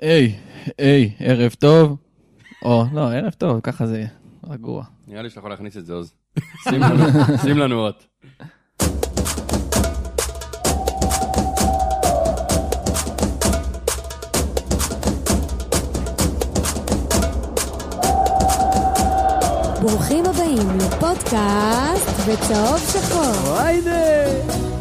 היי, היי, ערב טוב. או, לא, ערב טוב, ככה זה רגוע. נראה לי שאתה יכול להכניס את זה, עוז. שים לנו- אות. ברוכים הבאים לפודקאסט בצהוב שחור. היידה!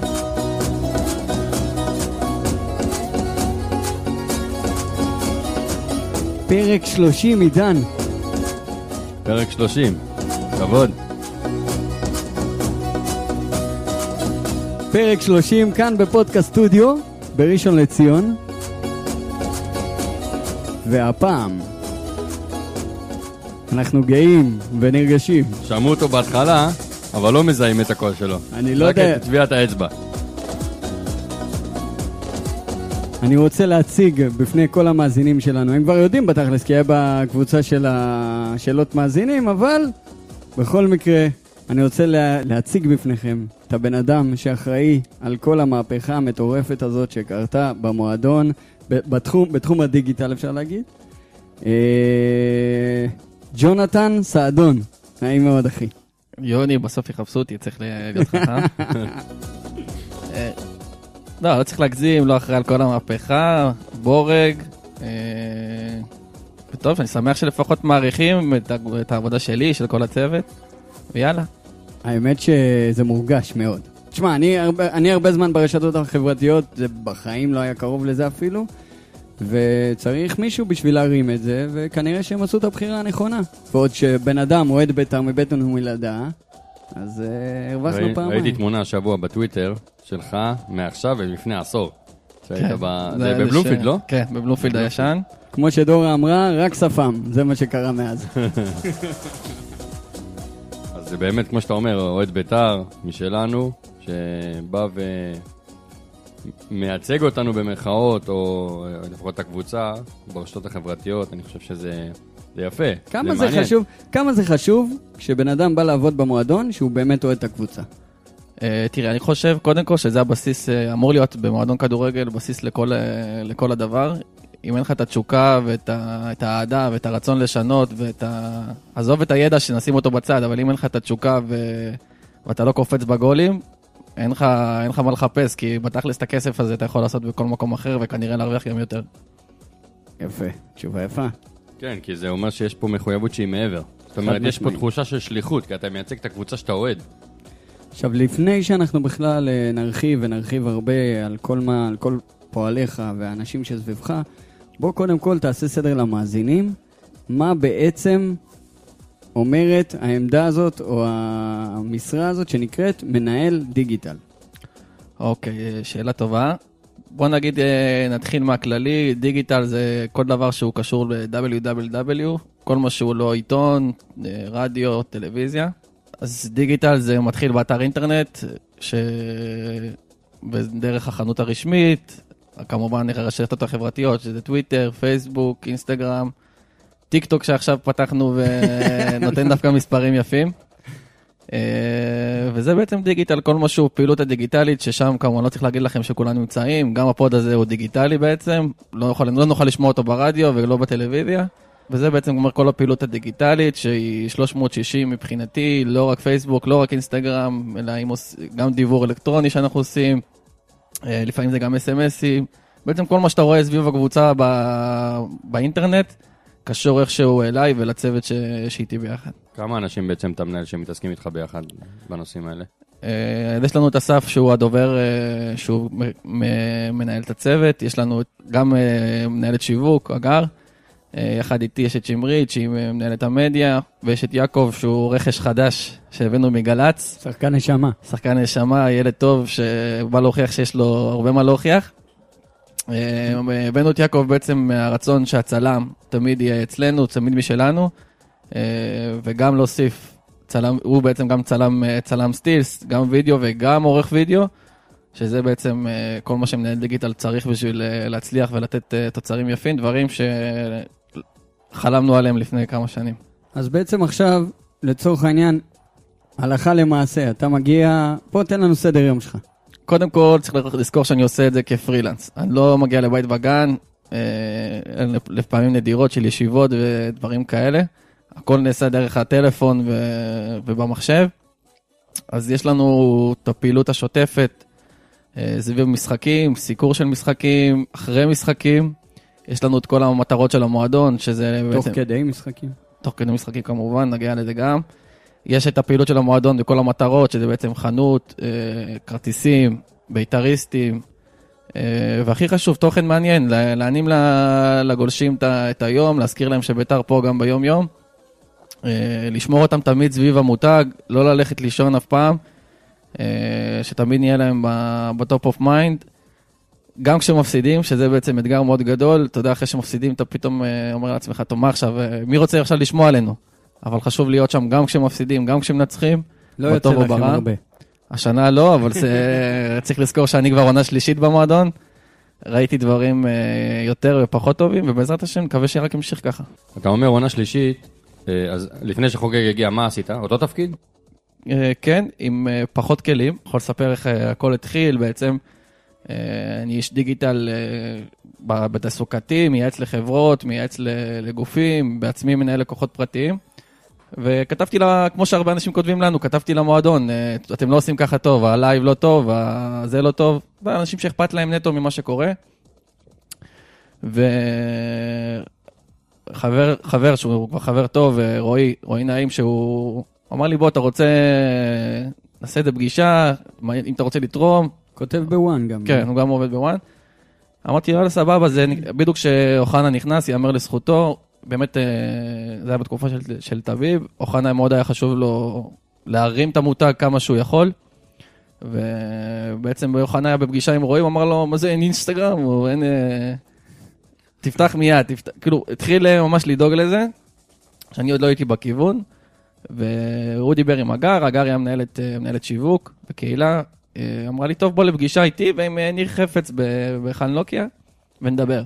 פרק 30, עידן. פרק 30. כבוד. פרק 30 כאן בפודקאסט סטודיו, בראשון לציון. והפעם, אנחנו גאים ונרגשים. שמעו אותו בהתחלה, אבל לא מזהים את הקול שלו. אני לא רק יודע- את טביעת האצבע. אני רוצה להציג בפני כל המאזינים שלנו, הם כבר יודעים בתכלס, כי היה בקבוצה של השאלות מאזינים, אבל בכל מקרה, אני רוצה לה, להציג בפניכם את הבן אדם שאחראי על כל המהפכה המטורפת הזאת שקרתה במועדון, בתחום, בתחום הדיגיטל אפשר להגיד. אה, ג'ונתן סעדון, נעים מאוד אחי. יוני, בסוף יחפשו אותי, צריך להיות חכם. לא, לא צריך להגזים, לא אחראי על כל המהפכה, בורג. אה, וטוב, אני שמח שלפחות מעריכים את העבודה שלי, של כל הצוות, ויאללה. האמת שזה מורגש מאוד. תשמע, אני הרבה, אני הרבה זמן ברשתות החברתיות, זה בחיים לא היה קרוב לזה אפילו, וצריך מישהו בשביל להרים את זה, וכנראה שהם עשו את הבחירה הנכונה. ועוד שבן אדם אוהד בית"ר מבטן ומלידה, אז uh, הרווחנו פעמיים. ראיתי תמונה השבוע בטוויטר שלך, מעכשיו ולפני עשור. שהיית כן, ב... זה- בבלומפילד, לא? כן, בבלומפילד הישן. כמו שדורה אמרה, רק שפם, זה מה שקרה מאז. אז זה באמת, כמו שאתה אומר, אוהד בית"ר משלנו, שבא ומייצג אותנו במרכאות, או לפחות את הקבוצה, ברשתות החברתיות, אני חושב שזה זה יפה. כמה זה מעניין. חשוב, כמה זה חשוב כשבן אדם בא לעבוד במועדון, שהוא באמת אוהד את הקבוצה. אה, תראה, אני חושב קודם כל שזה הבסיס, אה, אמור להיות במועדון כדורגל, בסיס לכל, אה, לכל הדבר. אם אין לך את התשוקה ואת ה- את האהדה ואת הרצון לשנות ואת ה... עזוב את הידע שנשים אותו בצד, אבל אם אין לך את התשוקה ו... ואתה לא קופץ בגולים, אין לך, אין לך מה לחפש, כי בתכלס את הכסף הזה אתה יכול לעשות בכל מקום אחר וכנראה להרוויח גם יותר. יפה, תשובה יפה. כן, כי זה אומר שיש פה מחויבות שהיא מעבר. זאת אומרת, יש פה. תחושה של שליחות, כי אתה מייצג את הקבוצה שאתה אוהד. עכשיו, לפני שאנחנו בכלל אה, נרחיב ונרחיב הרבה על כל, מה, על כל פועליך והאנשים שסביבך, בוא קודם כל תעשה סדר למאזינים, מה בעצם אומרת העמדה הזאת או המשרה הזאת שנקראת מנהל דיגיטל. אוקיי, אה, שאלה טובה. בוא נגיד, אה, נתחיל מהכללי, דיגיטל זה כל דבר שהוא קשור ל-www, כל מה שהוא לא עיתון, אה, רדיו, טלוויזיה. אז דיגיטל זה מתחיל באתר אינטרנט, ש... דרך החנות הרשמית, כמובן הרשתות החברתיות, שזה טוויטר, פייסבוק, אינסטגרם, טיק טוק שעכשיו פתחנו ונותן דווקא מספרים יפים. אה, וזה בעצם דיגיטל, כל מה שהוא פעילות הדיגיטלית, ששם כמובן לא צריך להגיד לכם שכולנו נמצאים, גם הפוד הזה הוא דיגיטלי בעצם, לא, יכול, לא נוכל לשמוע אותו ברדיו ולא בטלוויזיה, וזה בעצם אומר כל הפעילות הדיגיטלית, שהיא 360 מבחינתי, לא רק פייסבוק, לא רק אינסטגרם, אלא עוש- גם דיוור אלקטרוני שאנחנו עושים, אה, לפעמים זה גם אס.אם.אסים, בעצם כל מה שאתה רואה סביב הקבוצה ב, באינטרנט, קשור איכשהו אליי ולצוות ש, שאיתי ביחד. כמה אנשים בעצם אתה מנהל שמתעסקים איתך ביחד בנושאים האלה? אה, יש לנו את אסף שהוא הדובר, אה, שהוא מ- מ- מנהל את הצוות, יש לנו גם אה, מנהלת שיווק, אגר, יחד איתי יש את שמרית שהיא מנהלת המדיה, ויש את יעקב שהוא רכש חדש שהבאנו מגל"צ, שחקן נשמה. שחקן נשמה, ילד טוב שבא להוכיח שיש לו הרבה מה להוכיח. אה, הבאנו את יעקב בעצם מהרצון שהצלם תמיד יהיה אצלנו, תמיד משלנו, אה, וגם להוסיף, צלם, הוא בעצם גם צלם, אה, צלם סטילס, גם וידאו וגם עורך וידאו, שזה בעצם אה, כל מה שמנהל דיגיטל צריך בשביל אה, להצליח ולתת אה, תוצרים יפים, דברים שחלמנו עליהם לפני כמה שנים. אז בעצם עכשיו, לצורך העניין, הלכה למעשה, אתה מגיע, בוא תן לנו סדר יום שלך. קודם כל צריך לזכור שאני עושה את זה כפרילנס. אני לא מגיע לבית וגן, אה, לפעמים נדירות של ישיבות ודברים כאלה. הכל נעשה דרך הטלפון ו- ובמחשב. אז יש לנו את הפעילות השוטפת אה, סביב משחקים, סיקור של משחקים, אחרי משחקים. יש לנו את כל המטרות של המועדון, שזה תוך בעצם... כדי משחקים. תוך כדי משחקים כמובן, נגיע לזה גם. יש את הפעילות של המועדון וכל המטרות, שזה בעצם חנות, אה, כרטיסים, בית"ריסטים, אה, והכי חשוב, תוכן מעניין, לה- להנעים לגולשים את היום, להזכיר להם שבית"ר פה גם ביום-יום, אה, לשמור אותם תמיד סביב המותג, לא ללכת לישון אף פעם, שתמיד נהיה להם ב top of mind. גם כשמפסידים, שזה בעצם אתגר מאוד גדול, אתה יודע, אחרי שמפסידים, אתה פתאום אומר לעצמך, טוב, מה עכשיו, מי רוצה עכשיו לשמוע עלינו? אבל חשוב להיות שם גם כשמפסידים, גם כשמנצחים. לא יוצא לכם. הרבה. השנה לא, אבל זה, צריך לזכור שאני כבר עונה שלישית במועדון. ראיתי דברים אה, יותר ופחות טובים, ובעזרת השם, מקווה שרק ימשיך ככה. אתה אומר עונה שלישית, אה, אז לפני שחוגג הגיע, מה עשית? אותו תפקיד? אה, כן, עם פחות כלים, יכול לספר איך הכל התחיל בעצם. אני איש דיגיטל בתעסוקתי, מייעץ לחברות, מייעץ לגופים, בעצמי מנהל לקוחות פרטיים. וכתבתי לה, כמו שהרבה אנשים כותבים לנו, כתבתי למועדון, אה, אתם לא עושים ככה טוב, הלייב לא טוב, זה לא טוב, ואנשים שאכפת להם נטו ממה שקורה. וחבר, חבר שהוא כבר חבר טוב, אה, רועי, רועי נעים, שהוא אמר לי, בוא, אתה רוצה, נעשה את זה פגישה, אם אתה רוצה לתרום, כותב ב ONE גם. כן, הוא גם עובד ב ONE. אמרתי, יאללה, סבבה, זה בדיוק כשאוחנה נכנס, ייאמר לזכותו, באמת, אה, זה היה בתקופה של, של תביב, אוחנה מאוד היה חשוב לו להרים את המותג כמה שהוא יכול, ובעצם אוחנה היה בפגישה עם רועי, הוא אמר לו, מה זה, אין אינסטגרם, או אין... אה, תפתח מיד, תפתח, כאילו, התחיל אה, ממש לדאוג לזה, שאני עוד לא הייתי בכיוון, והוא דיבר עם הגר, הגר היה מנהלת, מנהלת שיווק בקהילה, אמרה לי, טוב, בוא לפגישה איתי ועם ניר חפץ בחנלוקיה, ונדבר.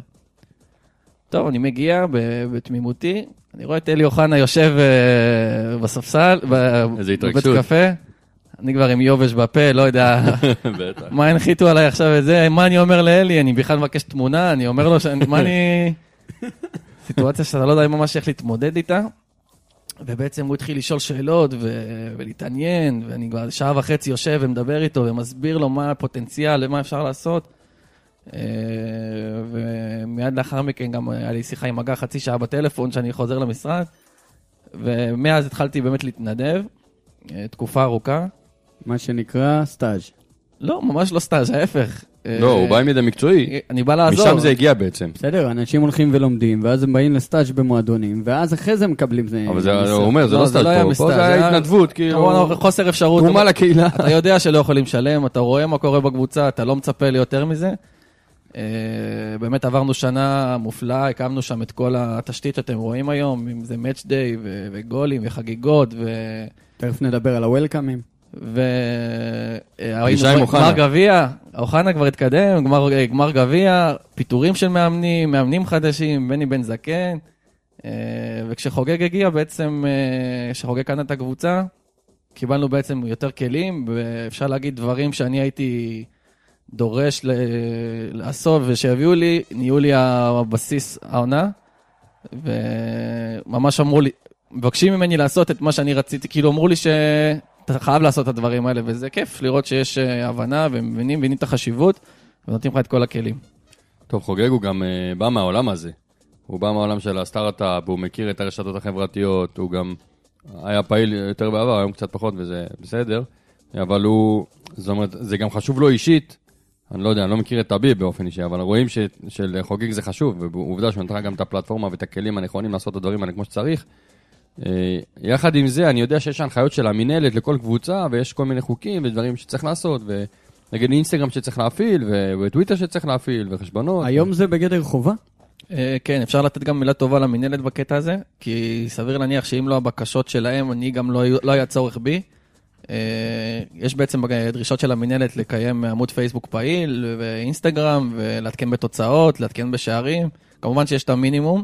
טוב, אני מגיע בתמימותי, אני רואה את אלי אוחנה יושב אה, בספסל, בבית. קפה, אני כבר עם יובש בפה, לא יודע. מה הנחיתו עליי עכשיו את זה, מה אני אומר לאלי, אני בכלל מבקש תמונה, אני אומר לו, שאני- מה אני... סיטואציה שאתה לא יודע ממש איך להתמודד איתה. ובעצם הוא התחיל לשאול שאלות ו- ולהתעניין, ואני כבר שעה וחצי יושב ומדבר איתו ומסביר לו מה הפוטנציאל ומה אפשר לעשות. אה, ומיד לאחר מכן גם היה לי שיחה עם הגר חצי שעה בטלפון שאני חוזר למשרד, ומאז התחלתי באמת להתנדב, אה, תקופה ארוכה. מה שנקרא סטאז'. לא, ממש לא סטאז', ההפך. לא, הוא בא עם ידע מקצועי. אני בא לעזור. משם זה הגיע בעצם. בסדר, אנשים הולכים ולומדים, ואז הם באים לסטאז' במועדונים, ואז אחרי זה מקבלים זה. אבל זה. הוא אומר, זה לא, לא סטאז' לא פה, פה זה היה התנדבות, כאילו, חוסר אפשרות. תרומה לקהילה. אתה יודע שלא יכולים לשלם, אתה רואה מה קורה בקבוצה, אתה לא מצפה ליותר מזה. אה, באמת עברנו שנה מופלאה, הקמנו שם את כל התשתית שאתם רואים היום, אם זה match day ו- וגולים וחגיגות, ו... תכף נדבר על הוולקאמים. ו... אה, גמר. גביע, אוחנה כבר התקדם, גמר, אה, גמר גביע, פיטורים של מאמנים, מאמנים חדשים, בני בן זקן. וכשחוגג הגיע בעצם, כשחוגג קנה את הקבוצה, קיבלנו בעצם יותר כלים, ואפשר להגיד דברים שאני הייתי דורש לעשות ושיביאו לי, נהיו לי הבסיס העונה. וממש אמרו לי, מבקשים ממני לעשות את מה שאני רציתי, כאילו אמרו לי שאתה חייב לעשות את הדברים האלה, וזה כיף לראות שיש אה, הבנה ומבינים, מבינים את החשיבות, ונותנים לך את כל הכלים. טוב, חוגג הוא גם אה, בא מהעולם הזה. הוא בא מהעולם של הסטארט-אפ, הוא מכיר את הרשתות החברתיות, הוא גם היה פעיל יותר בעבר, היום קצת פחות וזה בסדר, אבל הוא, זאת אומרת, זה גם חשוב לו אישית. אני לא יודע, אני לא מכיר את טביב באופן אישי, אבל רואים ש- שלחוגג זה חשוב, ועובדה שהוא נתן גם את הפלטפורמה ואת הכלים הנכונים לעשות את הדברים האלה כמו שצריך. אה, יחד עם זה, אני יודע שיש הנחיות של המינהלת לכל קבוצה, ויש כל מיני חוקים ודברים שצריך לעשות, ונגיד אינסטגרם שצריך להפעיל, ו- וטוויטר שצריך להפעיל, וחשבונות. היום זה בגדר חובה? אה, כן, אפשר לתת גם מילה טובה למינהלת בקטע הזה, כי סביר להניח שאם לא הבקשות שלהם, אני גם לא, לא היה צורך בי. אה, יש בעצם דרישות של המינהלת לקיים עמוד פייסבוק פעיל, ואינסטגרם, ולעדכן בתוצאות, לעדכן בשערים. כמובן שיש את המינימום,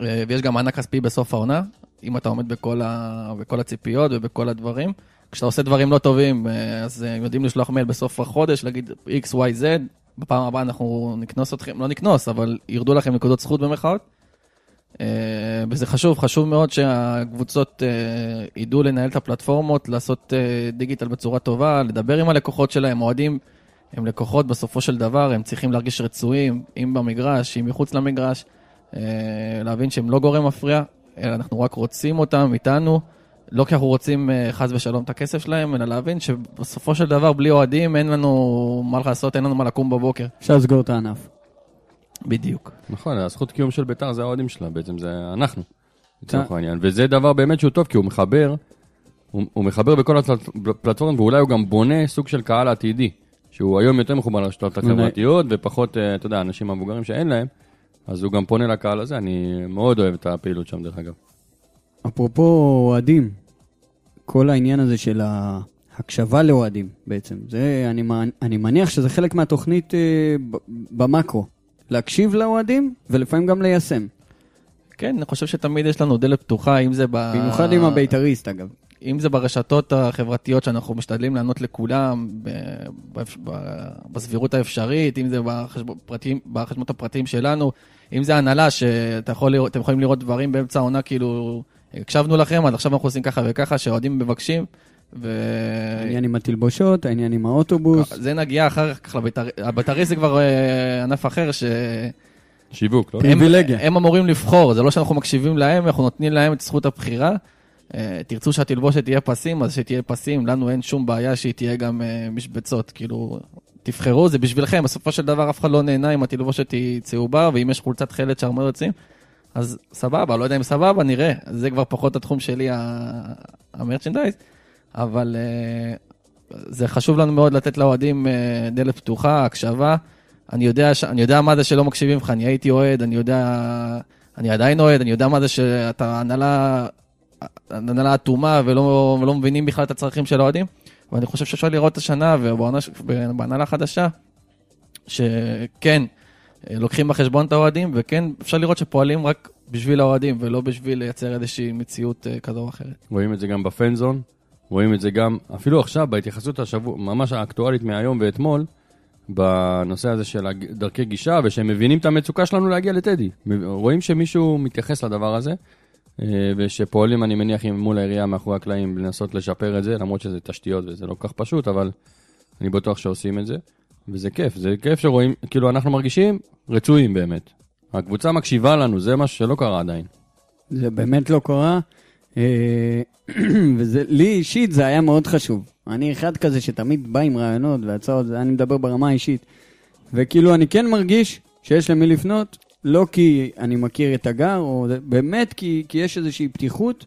אה, ויש גם מענק כספי בסוף העונה, אם אתה עומד בכל, ה... בכל הציפיות ובכל הדברים. כשאתה עושה דברים לא טובים, אה, אז אה, יודעים לשלוח מייל בסוף החודש, להגיד X, Y, Z, בפעם הבאה אנחנו נקנוס אתכם, לא נקנוס, אבל ירדו לכם נקודות זכות במרכאות. אה, וזה חשוב, חשוב מאוד שהקבוצות אה, ידעו לנהל את הפלטפורמות, לעשות אה, דיגיטל בצורה טובה, לדבר עם הלקוחות שלהם, אוהדים הם לקוחות בסופו של דבר, הם צריכים להרגיש רצויים, אם במגרש, אם מחוץ למגרש, להבין שהם לא גורם מפריע, אלא אנחנו רק רוצים אותם איתנו, לא כי אנחנו רוצים חס ושלום את הכסף שלהם, אלא להבין שבסופו של דבר בלי אוהדים אין לנו מה לעשות, אין לנו מה לקום בבוקר. אפשר לסגור את הענף. בדיוק. נכון, הזכות קיום של ביתר זה האוהדים שלה, בעצם זה אנחנו, לצורך העניין. וזה דבר באמת שהוא טוב, כי הוא מחבר, הוא, הוא מחבר בכל הפלטפורמות, ואולי הוא גם בונה סוג של קהל עתידי, שהוא היום יותר מחובר לרשתות החברתיות, ופחות, אה, אתה יודע, אנשים המבוגרים שאין להם, אז הוא גם פונה לקהל הזה, אני מאוד אוהב את הפעילות שם, דרך אגב. אפרופו אוהדים, כל העניין הזה של ההקשבה לאוהדים בעצם, זה, אני, אני מניח שזה חלק מהתוכנית אה, במקרו. להקשיב לאוהדים ולפעמים גם ליישם. כן, אני חושב שתמיד יש לנו דלת פתוחה, אם זה ב... במיוחד עם הבית"ריסט אגב. אם זה ברשתות החברתיות שאנחנו משתדלים לענות לכולם ב- ב- ב- בסבירות האפשרית, אם זה בחשב- פרטים- בחשבונות הפרטיים שלנו, אם זה הנהלה שאתם יכול לראות, יכולים לראות דברים באמצע העונה, כאילו, הקשבנו לכם, אז עכשיו אנחנו עושים ככה וככה, שאוהדים מבקשים, ו... העניין עם התלבושות, העניין עם האוטובוס. זה נגיעה אחר כך לבית"ר... הבית"ריסט זה כבר אה, ענף אחר, ש... שיווק, לא? הם- פריבילגיה. הם אמורים לבחור, זה לא שאנחנו מקשיבים להם, אנחנו נותנים להם את זכות הבחירה. אה, תרצו שהתלבושת תהיה פסים, אז שתהיה פסים, לנו אין שום בעיה שהיא תהיה גם אה, משבצות, כאילו, תבחרו, זה בשבילכם, בסופו של דבר אף אחד לא נהנה אם התלבושת היא צהובה, ואם יש חולצת חלד שהרבה יוצאים, אז סבבה, לא יודע אם סבבה, נראה, זה כבר פחות התחום שלי, ה- המרצ'נדייז, אבל אה, זה חשוב לנו מאוד לתת לאוהדים אה, דלת פתוחה, הקשבה. אני יודע. אני יודע מה זה שלא מקשיבים לך, אני הייתי אוהד, אני יודע, אני עדיין אוהד, אני יודע מה זה שאתה הנהלה, הנהלה אטומה ולא, ולא מבינים בכלל את הצרכים של האוהדים. ואני חושב שאפשר לראות השנה ובעונה ש- בהנהלה החדשה, שכן, אה, לוקחים בחשבון את האוהדים, וכן, אפשר לראות שפועלים רק בשביל האוהדים, ולא בשביל לייצר איזושהי מציאות כזו או אחרת. רואים את זה גם בפנזון, רואים את זה גם, אפילו עכשיו, בהתייחסות השבוע, ממש האקטואלית מהיום ואתמול, בנושא הזה של דרכי גישה, ושהם מבינים את המצוקה שלנו להגיע לטדי. רואים שמישהו מתייחס לדבר הזה, אה, ושפועלים, אני מניח, מול העירייה מאחורי הקלעים, לנסות לשפר את זה, למרות שזה תשתיות וזה לא כל כך פשוט, אבל אני בטוח שעושים את זה. וזה כיף, זה כיף שרואים, כאילו אנחנו מרגישים רצויים באמת. הקבוצה מקשיבה לנו, זה משהו שלא קרה עדיין. זה באמת לא קרה. אה, וזה, לי אישית זה היה מאוד חשוב. אני אחד כזה שתמיד בא עם רעיונות והצעות, אני מדבר ברמה האישית. וכאילו אני כן מרגיש שיש למי לפנות, לא כי אני מכיר את הגר, או באמת כי, כי יש איזושהי פתיחות.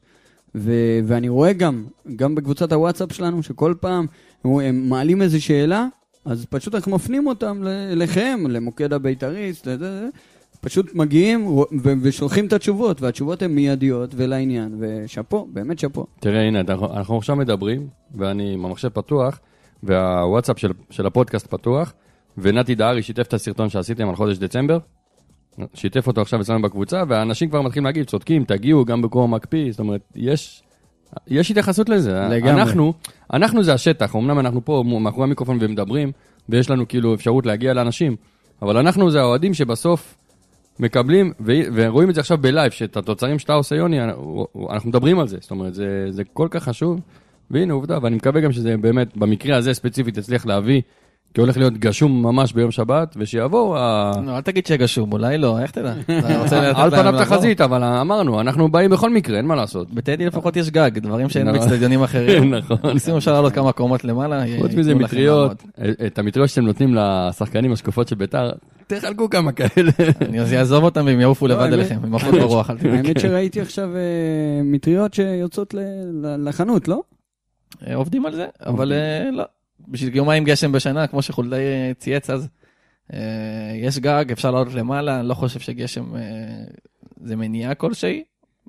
ו, ואני רואה גם, גם בקבוצת הוואטסאפ שלנו, שכל פעם הם מעלים איזו שאלה, אז פשוט אנחנו מפנים אותם אליכם, למוקד הבית"ריסט. פשוט מגיעים ושולחים את התשובות, והתשובות הן מיידיות ולעניין, ושאפו, באמת שאפו. תראה, הנה, אנחנו, אנחנו עכשיו מדברים, ואני עם המחשב פתוח, והוואטסאפ של, של הפודקאסט פתוח, ונתי דהרי שיתף את הסרטון שעשיתם על חודש דצמבר, שיתף אותו עכשיו אצלנו בקבוצה, והאנשים כבר מתחילים להגיד, צודקים, תגיעו גם בקור מקפיא, זאת אומרת, יש, יש התייחסות לזה. לגמרי. אנחנו, אנחנו זה השטח, אמנם אנחנו פה מאחורי המיקרופון ומדברים, ויש לנו כאילו אפשרות להגיע לאנשים, אבל אנחנו זה האוהדים שבסוף מקבלים, ו- ורואים את זה עכשיו בלייב, שאת התוצרים שאתה עושה, יוני, אנחנו מדברים על זה, זאת אומרת, זה, זה כל כך חשוב, והנה עובדה, ואני מקווה גם שזה באמת, במקרה הזה ספציפית, יצליח להביא, כי הולך להיות גשום ממש ביום שבת, ושיבואו, ה- לא, אל תגיד שגשום, אולי לא, איך תדע? על פניו? תחזית, אבל אמרנו, אנחנו באים בכל מקרה, אין מה לעשות. בטדי לפחות יש גג, דברים שאין נכון. באצטדיונים אחרים. נכון. ניסינו אפשר לעלות כמה קומות למעלה. חוץ מזה מטריות. את המטריות שאתם נותנים לשחקנים השקופות של ביתר, תחלקו כמה כאלה. אני אעזוב אותם והם יעופו לא, לבד אליכם, עם עפות ברוח, אל תדאג. האמת שראיתי עכשיו אה, מטריות שיוצאות לחנות, לא? אה, עובדים על זה, אבל אה, לא. בשביל יומיים גשם בשנה, כמו שחולדאי צייץ אז, יש גג, אפשר לעלות למעלה, אני לא חושב שגשם זה מניעה כלשהי.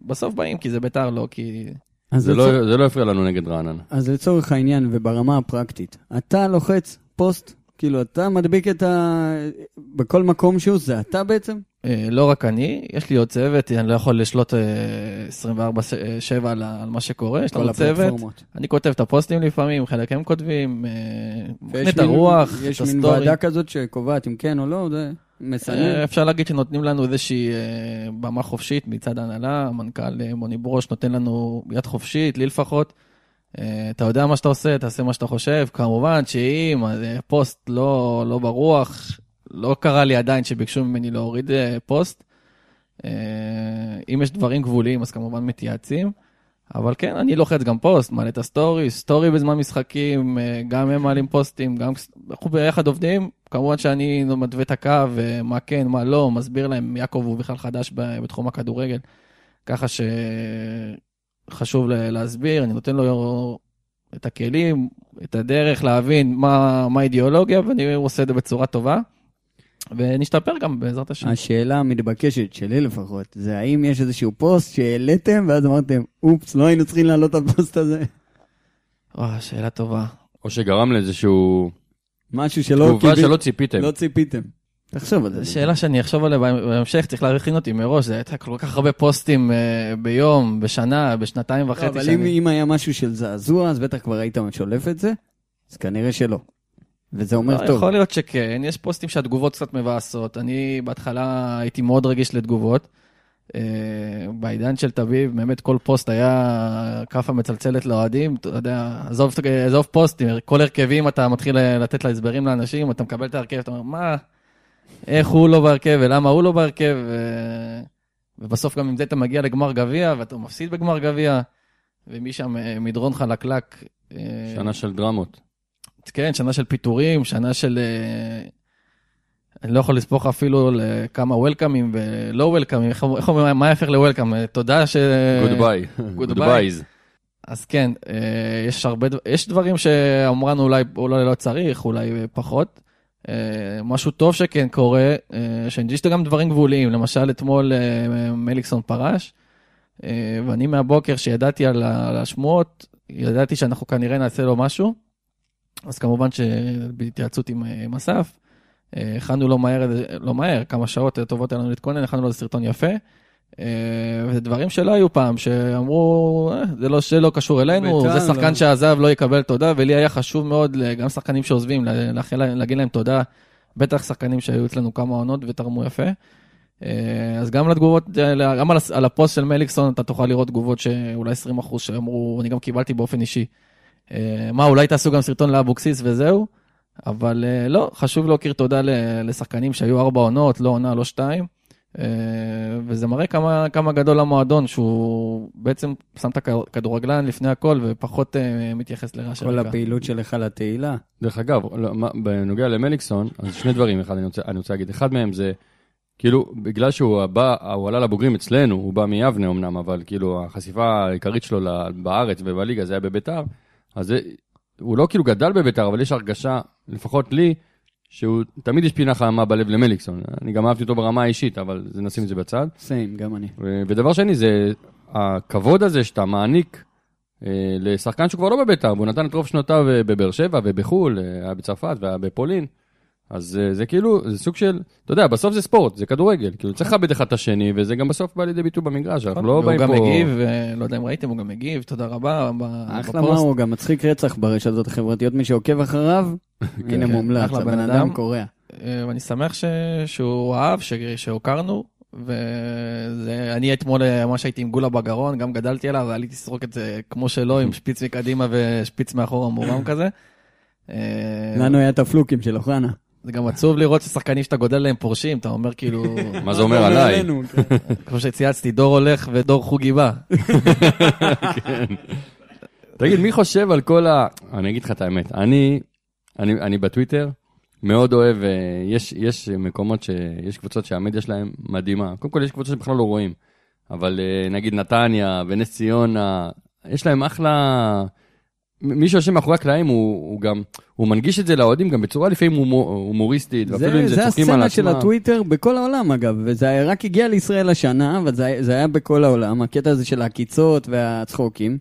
בסוף באים כי זה ביתר, לא כי... אז זה לצור- לא זה לא הפריע לנו נגד רעננה. אז לצורך העניין וברמה הפרקטית, אתה לוחץ פוסט כאילו, אתה מדביק את ה... בכל מקום שהוא, זה אתה בעצם? אה, לא רק אני, יש לי עוד צוות, אני לא יכול לשלוט אה, 24/7 על ה- על מה שקורה, יש לנו צוות. אני כותב את הפוסטים לפעמים, חלק הם כותבים, אה, מכין ויש את הרוח, יש את מין הסטורי. ועדה כזאת שקובעת אם כן או לא, זה מסנן. אה, אפשר להגיד שנותנים לנו איזושהי אה, במה חופשית מצד ההנהלה, המנכ"ל אה, מוני ברוש נותן לנו יד חופשית, לי לפחות. אה, אתה יודע מה שאתה עושה, תעשה מה שאתה חושב. כמובן שאם אה, פוסט לא, לא ברוח, לא קרה לי עדיין שביקשו ממני להוריד אה, פוסט. אם יש דברים גבוליים, אז כמובן מתייעצים. אבל כן, אני לוחץ גם פוסט, מעלה את הסטורי, סטורי בזמן משחקים, גם הם מעלים פוסטים, גם אנחנו ביחד עובדים. כמובן שאני מתווה את הקו, מה כן, מה לא, מסביר להם, יעקב הוא בכלל חדש בתחום הכדורגל, ככה שחשוב ל- להסביר, אני נותן לו את הכלים, את הדרך להבין מה מה האידיאולוגיה, ואני עושה את זה בצורה טובה, ונשתפר גם בעזרת השם. השאלה המתבקשת שלי לפחות, זה האם יש איזשהו פוסט שהעליתם ואז אמרתם, אופס, לא היינו צריכים להעלות את הפוסט הזה? וואו, שאלה טובה. או שגרם לאיזשהו משהו שלא תגובה קיבל- שלא ציפיתם. לא ציפיתם. תחשוב על זה. זו שאלה שאני אחשוב עליה בהמ- בהמשך, צריך להכין אותי מראש, זה הייתה כל כך הרבה פוסטים אה, ביום, בשנה, בשנתיים לא, וחצי אבל אם, היה משהו של זעזוע, אז בטח כבר היית שולף את זה, אז כנראה שלא. וזה אומר לא, טוב. יכול להיות שכן, יש פוסטים שהתגובות קצת מבאסות. אני בהתחלה הייתי מאוד רגיש לתגובות. אה, בעידן של תביב, באמת כל פוסט היה כאפה מצלצלת לאוהדים, אתה יודע, עזוב, עזוב פוסטים, כל הרכבים אתה מתחיל לתת להסברים לאנשים, אתה מקבל את ההרכב, אתה אומר, מה, איך הוא לא בהרכב ולמה הוא לא בהרכב. ובסוף גם עם זה אתה מגיע לגמר גביע, ואתה מפסיד בגמר גביע, ומשם אה, מדרון חלקלק. אה, שנה של דרמות. כן, שנה של פיטורים, שנה של... אה, אני לא יכול לספור אפילו לכמה welcome ים ולא welcome ים, איך אומרים, מה ההפך ל welcome? תודה ש... goodbye. goodbyes. אז כן, יש הרבה, יש דברים שאמרנו אולי, אולי לא צריך, אולי פחות. אה, משהו טוב שכן קורה, אה, שיש גם דברים גבוליים, למשל אתמול אה, מליקסון פרש, ואני מהבוקר שידעתי על השמועות, ידעתי שאנחנו כנראה נעשה לו משהו, אז כמובן שבהתייעצות עם, עם אסף, הכנו לו מהר, איזה- לא מהר, כמה שעות טובות היה לנו להתכונן, הכנו לו סרטון יפה. אה, וזה דברים שלא היו פעם, שאמרו, "אה, זה לא שלא קשור אלינו, בית"ר, זה שחקן לא." שעזב, לא יקבל תודה, ולי היה חשוב מאוד, גם שחקנים שעוזבים, לאחל להגיד להם תודה, בטח שחקנים שהיו אצלנו כמה עונות ותרמו יפה. אה, אז גם לתגובות, גם על על הפוסט של מליקסון אתה תוכל לראות תגובות שאולי 20 אחוז שאמרו, אני גם קיבלתי באופן אישי. מה, אולי תעשו גם סרטון לאבוקסיס וזהו? אבל לא, חשוב להכיר תודה לשחקנים שהיו ארבע עונות, לא עונה, לא שתיים. אה, וזה מראה כמה, כמה גדול המועדון, שהוא בעצם שם את הכדורגלן לפני הכל ופחות אה, מתייחס לרעש כל הרקע. הפעילות שלך לתהילה. דרך אגב, לא, בנוגע למליקסון, אז שני דברים, אחד אני רוצה, אני רוצה להגיד. אחד מהם זה, כאילו, בגלל שהוא בא, הוא עלה לבוגרים אצלנו, הוא בא מיבנה אמנם, אבל כאילו, החשיפה העיקרית שלו בארץ ובליגה זה היה בביתר, אז זה, הוא לא כאילו גדל בביתר, אבל יש הרגשה, לפחות לי, שהוא, תמיד יש פינה חמה בלב למליקסון. אני גם אהבתי אותו ברמה האישית, אבל זה- נשים את זה בצד. סיים, גם אני. ו- ודבר שני, זה הכבוד הזה שאתה מעניק אה, לשחקן שהוא כבר לא בביתר, והוא נתן את רוב שנותיו אה, בבאר שבע ובחו"ל, אה, היה בצרפת והיה בפולין. אז אה, זה כאילו, זה סוג של, אתה יודע, בסוף זה ספורט, זה כדורגל, כאילו צריך לכבד אחד את השני, וזה גם בסוף בא לידי ביטוי במגרש, אנחנו לא והוא באים גם פה... מגיב, אה, לא יודע אם ראיתם, הוא גם מגיב, תודה רבה. ב- אחלה מה בפוסט. הוא גם מצחיק רצח ברשתות החברתיות, מי שעוקב אחריו, הנה כן, מומלץ, אחלה בן הבן אדם. קורע. אה, ואני שמח ש... שהוא אהב, ש... שהוקרנו, ואני אתמול ממש הייתי עם גולה בגרון, גם גדלתי עליו, ועליתי לסרוק את זה כמו שלו, עם שפיץ מקדימה ושפיץ מאחורה מורם כזה. לנו היה את הפלוקים של אוחנה. זה גם עצוב לראות ששחקנים שאתה גודל להם פורשים, אתה אומר כאילו, מה זה אומר עליי? עלינו, כן. כמו שצייצתי, דור הולך ודור חוגי בא. תגיד, מי חושב על כל ה... אני אגיד לך את האמת, אני, אני, אני בטוויטר מאוד אוהב, אה, יש, יש מקומות ש... יש קבוצות שהמדיה שלהם מדהימה. קודם כל, יש קבוצות שבכלל לא רואים, אבל אה, נגיד נתניה ונס ציונה, יש להם אחלה... מי שיושב מאחורי הקלעים הוא, הוא גם, הוא מנגיש את זה לאוהדים גם בצורה לפעמים הומור, הומוריסטית, ואפילו אם זה, זה זה צוחקים על הסצנה של עצמם. הטוויטר בכל העולם אגב, וזה רק הגיע לישראל השנה, אבל זה, זה היה בכל העולם, הקטע הזה של העקיצות והצחוקים,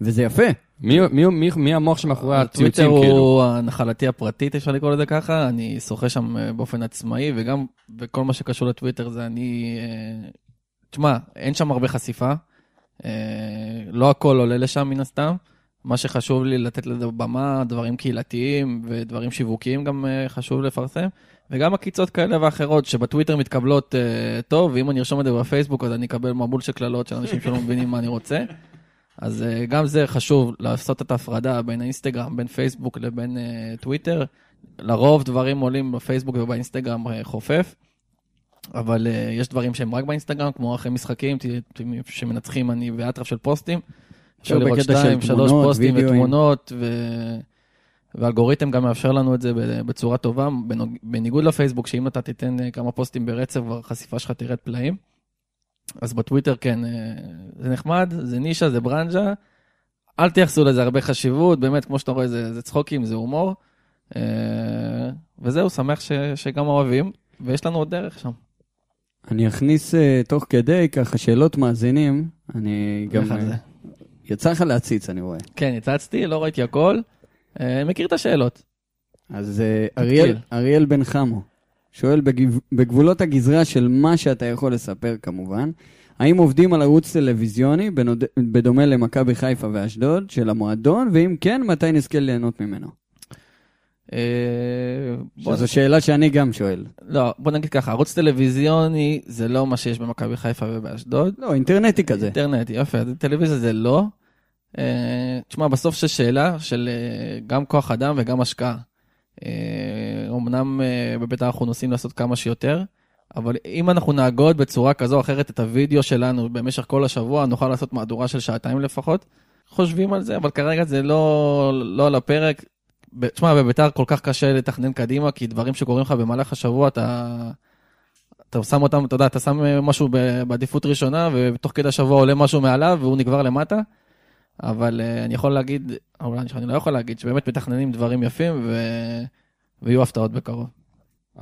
וזה יפה. מי- מי- מי- מי המוח שמאחורי הטוויטר הציוצים, כאילו? הוא הנחלתי הפרטית, אפשר לקרוא לזה ככה, אני שוחה שם אה, באופן עצמאי, וגם בכל מה שקשור לטוויטר זה אני... אה, תשמע, אין שם הרבה חשיפה, אה, לא הכל עולה לשם מן הסתם. מה שחשוב לי לתת לזה במה, דברים קהילתיים ודברים שיווקיים גם אה, חשוב לפרסם, וגם עקיצות כאלה ואחרות שבטוויטר מתקבלות אה, טוב, ואם אני ארשום את זה בפייסבוק אז אני אקבל מבול של קללות של אנשים שלא מבינים מה אני רוצה. אז אה, גם זה חשוב לעשות את ההפרדה בין האינסטגרם, בין פייסבוק לבין אה, טוויטר. לרוב דברים עולים בפייסבוק ובאינסטגרם אה, חופף, אבל אה, יש דברים שהם רק באינסטגרם, כמו אחרי משחקים שמנצחים אני באטרף של פוסטים. אפשר לראות שתיים, שלוש תמונות, פוסטים וידאוים. ותמונות, ו... ואלגוריתם גם מאפשר לנו את זה בצורה טובה. בניגוד לפייסבוק, שאם אתה תיתן אה, כמה פוסטים ברצף, כבר החשיפה שלך תרד פלאים. אז בטוויטר כן, אה, זה נחמד, זה נישה, זה ברנז'ה. אל תייחסו לזה הרבה חשיבות, באמת, כמו שאתה רואה, זה, זה צחוקים, זה הומור. אה, וזהו, שמח ש, שגם אוהבים, ויש לנו עוד דרך שם. אני אכניס תוך כדי ככה שאלות מאזינים. אני גם... יצא לך להציץ, אני רואה. כן, הצצתי, לא ראיתי הכל. אה, מכיר את השאלות. אז אה, אריאל, אריאל בן חמו שואל, בגב- בגבולות הגזרה של מה שאתה יכול לספר כמובן, האם עובדים על ערוץ טלוויזיוני בנוד... בדומה למכבי חיפה ואשדוד של המועדון, ואם כן, מתי נזכה ליהנות ממנו? אה, שזו שאלה שאני גם שואל. לא, בוא נגיד ככה, ערוץ טלוויזיוני זה לא מה שיש במכבי חיפה ובאשדוד. לא, אינטרנטי כזה. אינטרנט, יפה, טלוויזיה זה לא. אה, תשמע, בסוף זו שאלה של אה, גם כוח אדם וגם השקעה. אמנם בבית"ר אנחנו נוסעים לעשות כמה שיותר, אבל אם אנחנו נעגוד בצורה כזו או אחרת את הוידאו שלנו במשך כל השבוע, נוכל לעשות מהדורה של שעתיים לפחות. חושבים על זה, אבל כרגע זה לא, לא על הפרק. תשמע, בבית"ר כל כך קשה לתכנן קדימה, כי דברים שקורים לך במהלך השבוע, אתה, אתה שם אותם, אתה יודע, אתה שם אה, משהו בעדיפות ראשונה, ותוך כדי השבוע עולה משהו מעליו, והוא נגבר למטה. אבל uh, אני יכול להגיד, אבל אני, לא יכול להגיד, שבאמת מתכננים דברים יפים, ו... ויהיו הפתעות בקרוב.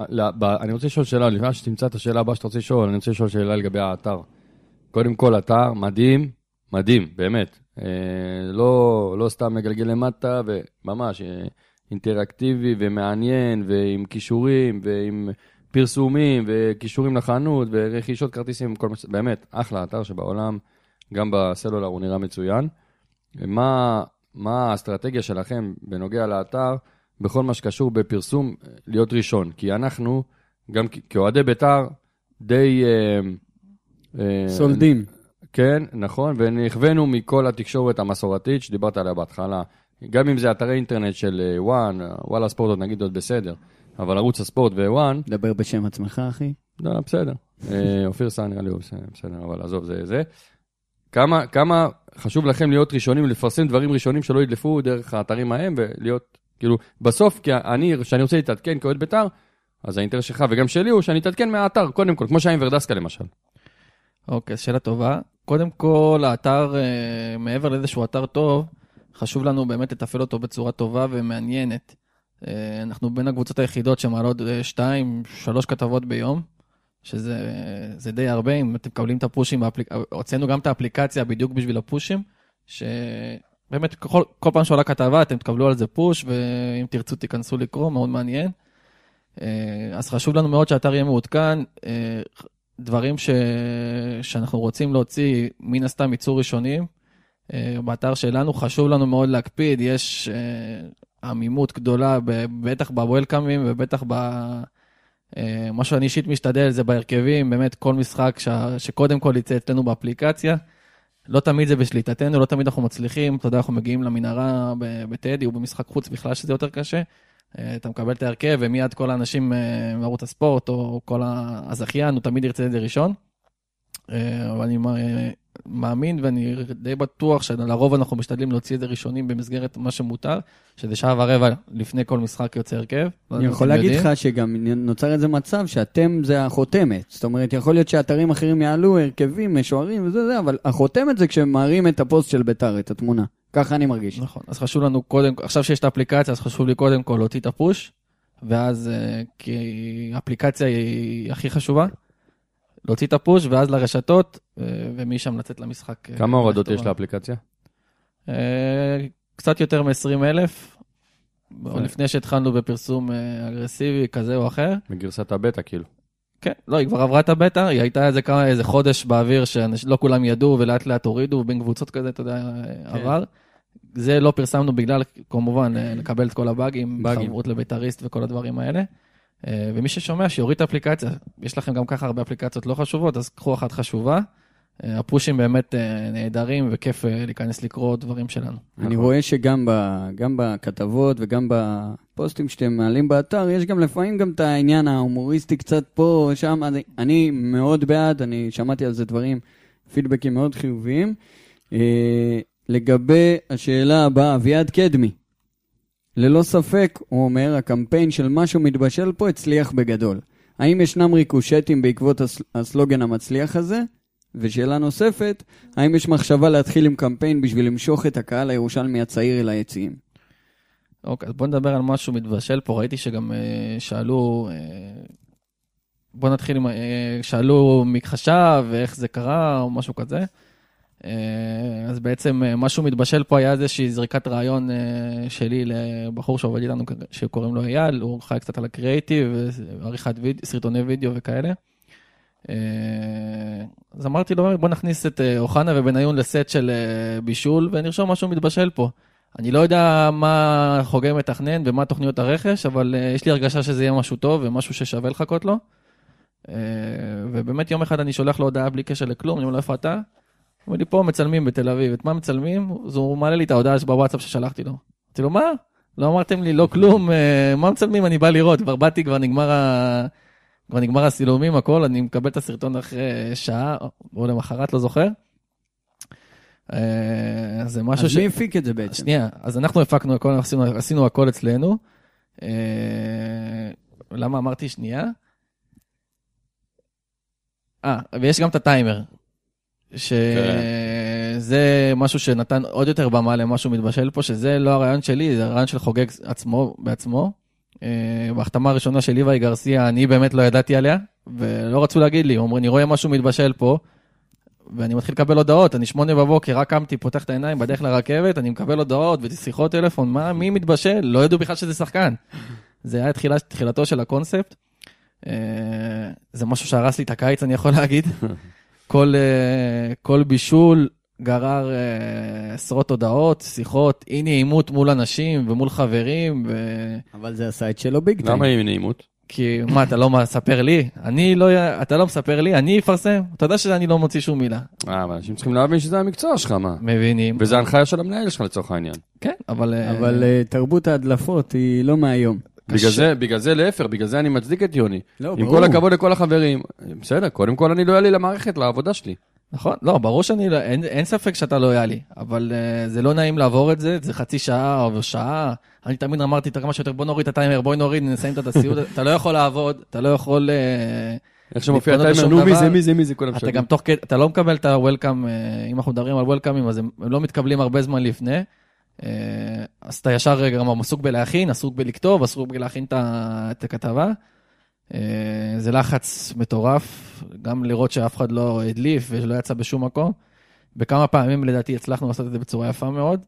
לא, ב- אני רוצה לשאול שאלה, לפני שתמצא את השאלה הבאה שאתה רוצה לשאול, אני רוצה לשאול שאלה לגבי האתר. קודם כל, אתר מדהים, מדהים, באמת. אה, לא, לא סתם מגלגל למטה, וממש אה, אינטראקטיבי ומעניין, ועם כישורים, ועם פרסומים, וכישורים לחנות, ורכישות כרטיסים, כל מה ש... באמת, אחלה אתר שבעולם, גם בסלולר הוא נראה מצוין. מה, מה האסטרטגיה שלכם בנוגע לאתר? בכל מה שקשור בפרסום, להיות ראשון. כי אנחנו, גם כאוהדי בית"ר, די... אה, סולדים. כן, נכון, ונכוונו מכל התקשורת המסורתית שדיברת עליה בהתחלה. גם אם זה אתרי אינטרנט של אה, וואן, אה, וואלה ספורט עוד נגיד עוד בסדר, אבל ערוץ הספורט ווואן, דבר בשם עצמך, אחי. לא, בסדר. אה, אופיר סער נראה לי הוא בסדר, בסדר, אבל עזוב, זה זה. כמה, כמה חשוב לכם להיות ראשונים, לפרסם דברים ראשונים שלא ידלפו דרך האתרים ההם, ולהיות, כאילו, בסוף, כי אני, כשאני רוצה להתעדכן כאוהד בית"ר, אז האינטרס שלך וגם שלי הוא שאני אתעדכן מהאתר, קודם כל, כמו שהיה עם ורדסקה למשל. אוקיי, אז שאלה טובה. קודם כל, האתר, אה, מעבר לזה שהוא אתר טוב, חשוב לנו באמת לתפעל אותו בצורה טובה ומעניינת. אה, אנחנו בין הקבוצות היחידות שמעלות אה, שתיים, שלוש כתבות ביום, שזה זה די הרבה, אם אתם מקבלים את הפושים, באפליק... הוצאנו גם את האפליקציה בדיוק בשביל הפושים, שבאמת כל, כל פעם שעולה כתבה אתם תקבלו על זה פוש, ואם תרצו תיכנסו לקרוא, מאוד מעניין. אה, אז חשוב לנו מאוד שהאתר יהיה מעודכן. דברים ש... שאנחנו רוצים להוציא, מן הסתם ייצור ראשונים. אה, באתר שלנו חשוב לנו מאוד להקפיד, יש אה, עמימות גדולה, בטח בוולקאמים ובטח ב... אה, מה שאני אישית משתדל זה בהרכבים, באמת כל משחק ש... שקודם כל יצא אצלנו באפליקציה. לא תמיד זה בשליטתנו, לא תמיד אנחנו מצליחים, אתה יודע, אנחנו מגיעים למנהרה בטדי או במשחק חוץ בכלל שזה יותר קשה. אה, אתה מקבל את ההרכב ומיד כל האנשים אה, מערוץ הספורט או כל הזכיין, הוא תמיד ירצה את זה ראשון. אה, אבל אני מא- מאמין ואני די בטוח שלרוב אנחנו משתדלים להוציא את זה ראשונים במסגרת מה שמותר, שזה שעה ורבע לפני כל משחק יוצא הרכב. לא אני יכול להגיד. לך שגם נוצר איזה מצב שאתם זה החותמת. זאת אומרת, יכול להיות שאתרים אחרים יעלו הרכבים, משוערים וזה זה, אבל החותמת זה כשמראים את הפוסט של ביתר, את התמונה. ככה אני מרגיש. נכון, אז חשוב לנו קודם, עכשיו שיש את האפליקציה, אז חשוב לי קודם כל להוציא את הפוש, ואז, אה, כי האפליקציה היא הכי חשובה, להוציא את הפוש, ואז לרשתות, אה, ומשם לצאת למשחק. אה, כמה הורדות. יש לאפליקציה? קצת יותר מ-20 אלף, יפה. לפני שהתחלנו בפרסום אגרסיבי כזה או אחר. בגרסת הבטא, כאילו. כן, לא, היא כבר עברה את הבטא, היא הייתה איזה כמה, איזה חודש באוויר שלא כולם ידעו ולאט לאט הורידו, בין קבוצות כזה, אתה יודע, עבר. זה לא פרסמנו בגלל, כמובן, אה, לקבל את כל הבאגים, באגים. חברות לבית"ריסט וכל הדברים האלה. אה, ומי ששומע, שיוריד את האפליקציה. יש לכם גם ככה הרבה אפליקציות לא חשובות, אז קחו אחת חשובה. אה, הפושים באמת אה, נהדרים, וכיף אה, להיכנס לקרוא דברים שלנו. אני נכון. רואה שגם ב, גם בכתבות וגם בפוסטים שאתם מעלים באתר, יש גם לפעמים גם את העניין ההומוריסטי קצת פה, שם. אני, אני מאוד בעד, אני שמעתי על זה דברים, פידבקים מאוד חיוביים. לגבי השאלה הבאה, אביעד קדמי. ללא ספק, הוא אומר, הקמפיין של משהו מתבשל פה הצליח בגדול. האם ישנם ריקושטים בעקבות הס- הסלוגן המצליח הזה? ושאלה נוספת, האם יש מחשבה להתחיל עם קמפיין בשביל למשוך את הקהל הירושלמי הצעיר אל היציעים? אוקיי, אז בוא נדבר על משהו מתבשל פה. ראיתי שגם אה, שאלו, אה, בוא נתחיל עם, אה, שאלו מי חשב ואיך זה קרה או משהו כזה. אה, אז בעצם אה, משהו מתבשל פה היה איזושהי זריקת רעיון אה, שלי לבחור שעובד איתנו, שקוראים לו אייל, הוא חי קצת על הקריאיטיב, עריכת וידאו, סרטוני וידאו וכאלה. אז אמרתי לו, בוא נכניס את אוחנה ובניון לסט של בישול ונרשום משהו מתבשל פה. אני לא יודע מה חוגג מתכנן ומה תוכניות הרכש, אבל יש לי הרגשה שזה יהיה משהו טוב ומשהו ששווה לחכות לו. ובאמת יום אחד אני שולח לו הודעה בלי קשר לכלום, אני אומר לו איפה אתה? אומר לי פה מצלמים בתל אביב, את מה מצלמים? אז הוא מעלה לי את ההודעה בוואטסאפ ששלחתי לו. אמרתי לו מה? לא אמרתם לי לא כלום, uh, מה מצלמים? אני בא לראות, כבר באתי, כבר נגמר, ה... כבר נגמר הסילומים הכל, אני מקבל את הסרטון אחרי שעה או למחרת, לא זוכר. Uh, זה משהו אז מי הפיק את זה בעצם? שנייה, אז אנחנו הפקנו הכל, עשינו, עשינו הכל אצלנו. אה, למה אמרתי שנייה? אה, ויש גם את הטיימר. שזה משהו שנתן עוד יותר במה למשהו מתבשל פה, שזה לא הרעיון שלי, זה הרעיון של חוגג עצמו, בעצמו. אה, בהחתמה הראשונה של ליוואי גרסיה, אני באמת לא ידעתי עליה, ולא רצו להגיד לי, אומרים, אני רואה משהו מתבשל פה, ואני מתחיל לקבל הודעות, אני שמונה בבוקר, רק קמתי, פותח את העיניים בדרך לרכבת, אני מקבל הודעות ושיחות טלפון, מה, מי מתבשל? לא ידעו בכלל שזה שחקן. זה היה תחילה, תחילתו של הקונספט. אה, זה משהו שהרס לי את הקיץ, אני יכול להגיד. כל, אה, כל בישול גרר אה, עשרות הודעות, שיחות, אי נעימות מול אנשים ומול חברים, ו... אבל זה הסייט שלו big time. למה אי נעימות? כי מה, אתה לא מספר לי? אני לא, אתה לא מספר לי, אני אפרסם. אתה יודע שאני לא מוציא שום מילה. אה, אבל אנשים צריכים להבין שזה המקצוע שלך, מה? מבינים. וזה הנחיה של המנהל שלך לצורך העניין. כן, אבל... אה, אבל תרבות ההדלפות היא לא מהיום. בגלל זה, בגלל זה להפך, בגלל זה אני מצדיק את יוני. לא, עם ברור. כל הכבוד לכל החברים. בסדר, קודם כל אני לויאלי למערכת, לעבודה שלי. נכון, לא, ברור שאני, לא, אין, אין ספק שאתה לויאלי, אבל uh, זה לא נעים לעבור את זה, זה חצי שעה או שעה. אני תמיד אמרתי, כמה שיותר, בוא נוריד את הטיימר, בואי נוריד, נסיים את הסיוד, אתה לא יכול לעבוד, אתה לא יכול... Uh, איך שמופיע להתכונן טיימר, לשום נו מי. זה, מי זה, מי זה, כולם אתה שואלים. גם תוך כדי, אתה לא מקבל את ה-Welcome, אה, אם אנחנו מדברים על Welcomeים, אז הם לא מתקבלים הרבה זמן לפני. אה, אז אתה ישר גם עסוק בלהכין, עסוק בלכתוב, עסוק בלהכין את הכתבה. אה, זה לחץ מטורף, גם לראות שאף אחד לא הדליף ולא יצא בשום מקום. בכמה פעמים לדעתי הצלחנו לעשות את זה בצורה יפה מאוד.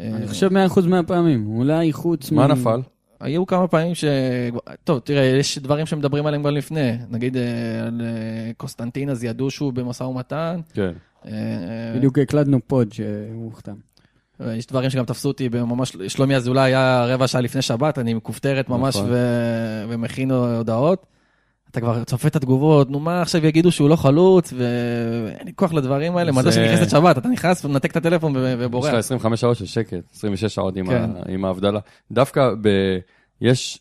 אה, אני חושב 100% מהפעמים, אולי חוץ מה מ- נפל? היו כמה פעמים ש... טוב, תראה, יש דברים שמדברים עליהם גם לפני. נגיד, אה, על אה, קוסטנטין, אז ידעו שהוא במשא ומתן. כן. אה, בדיוק הקלטנו פוד שהוא הוחתם. אה, יש דברים שגם תפסו אותי ממש, שלומי אזולאי היה רבע שעה לפני שבת, אני מכופתרת ממש נכון. ו... ומכין הודעות. אתה כבר צופה את התגובות, נו מה עכשיו יגידו שהוא לא חלוץ, ואין לי כוח לדברים האלה, זה- מתי שנכנסת שבת, אתה נכנס ומנתק את הטלפון ו- יש ובורח. לך 25 שעות של שקט, 26 שעות עם, כן. ה, עם ההבדלה. דווקא ב... יש,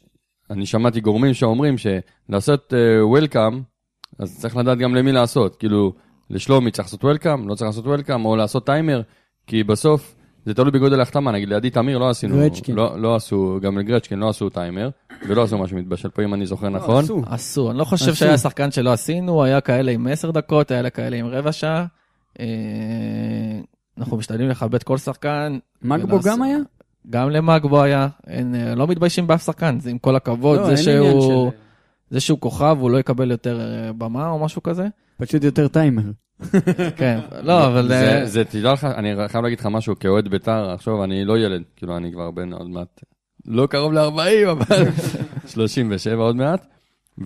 אני שמעתי גורמים שאומרים שלעשות uh, וולקאם, אז צריך לדעת גם למי לעשות. כאילו, לשלומי צריך לעשות וולקאם, לא צריך לעשות וולקאם, או לעשות טיימר, כי בסוף זה תלוי בגודל ההחתמה. נגיד, לידי תמיר לא עשינו, גרצ'קין. לא, לא עשו, גם לגרצ'קין לא עשו טיימר, ולא עשו משהו מתבשל פה, אם אני זוכר נכון. עשו. עשו, אני לא חושב עשו. שהיה שחקן שלא עשינו, היה כאלה עם 10 דקות, היה כאלה עם רבע שעה. אה, אנחנו משתדלים לכבד כל שחקן. מגבו ולעשות- גם היה? גם למגבו היה, אין, אה, לא מתביישים באף שחקן, זה עם כל הכבוד, לא, זה, שהוא, של- זה שהוא כוכב, הוא לא יקבל יותר אה, במה או משהו כזה. פשוט יותר טיימר. כן, לא, אבל... זה, אה, זה, תדע לך, אני חייב להגיד לך משהו, כאוהד בית"ר, עכשיו אני לא ילד, כאילו אני כבר בן עוד מעט, לא קרוב ל-40, אבל 37 עוד מעט.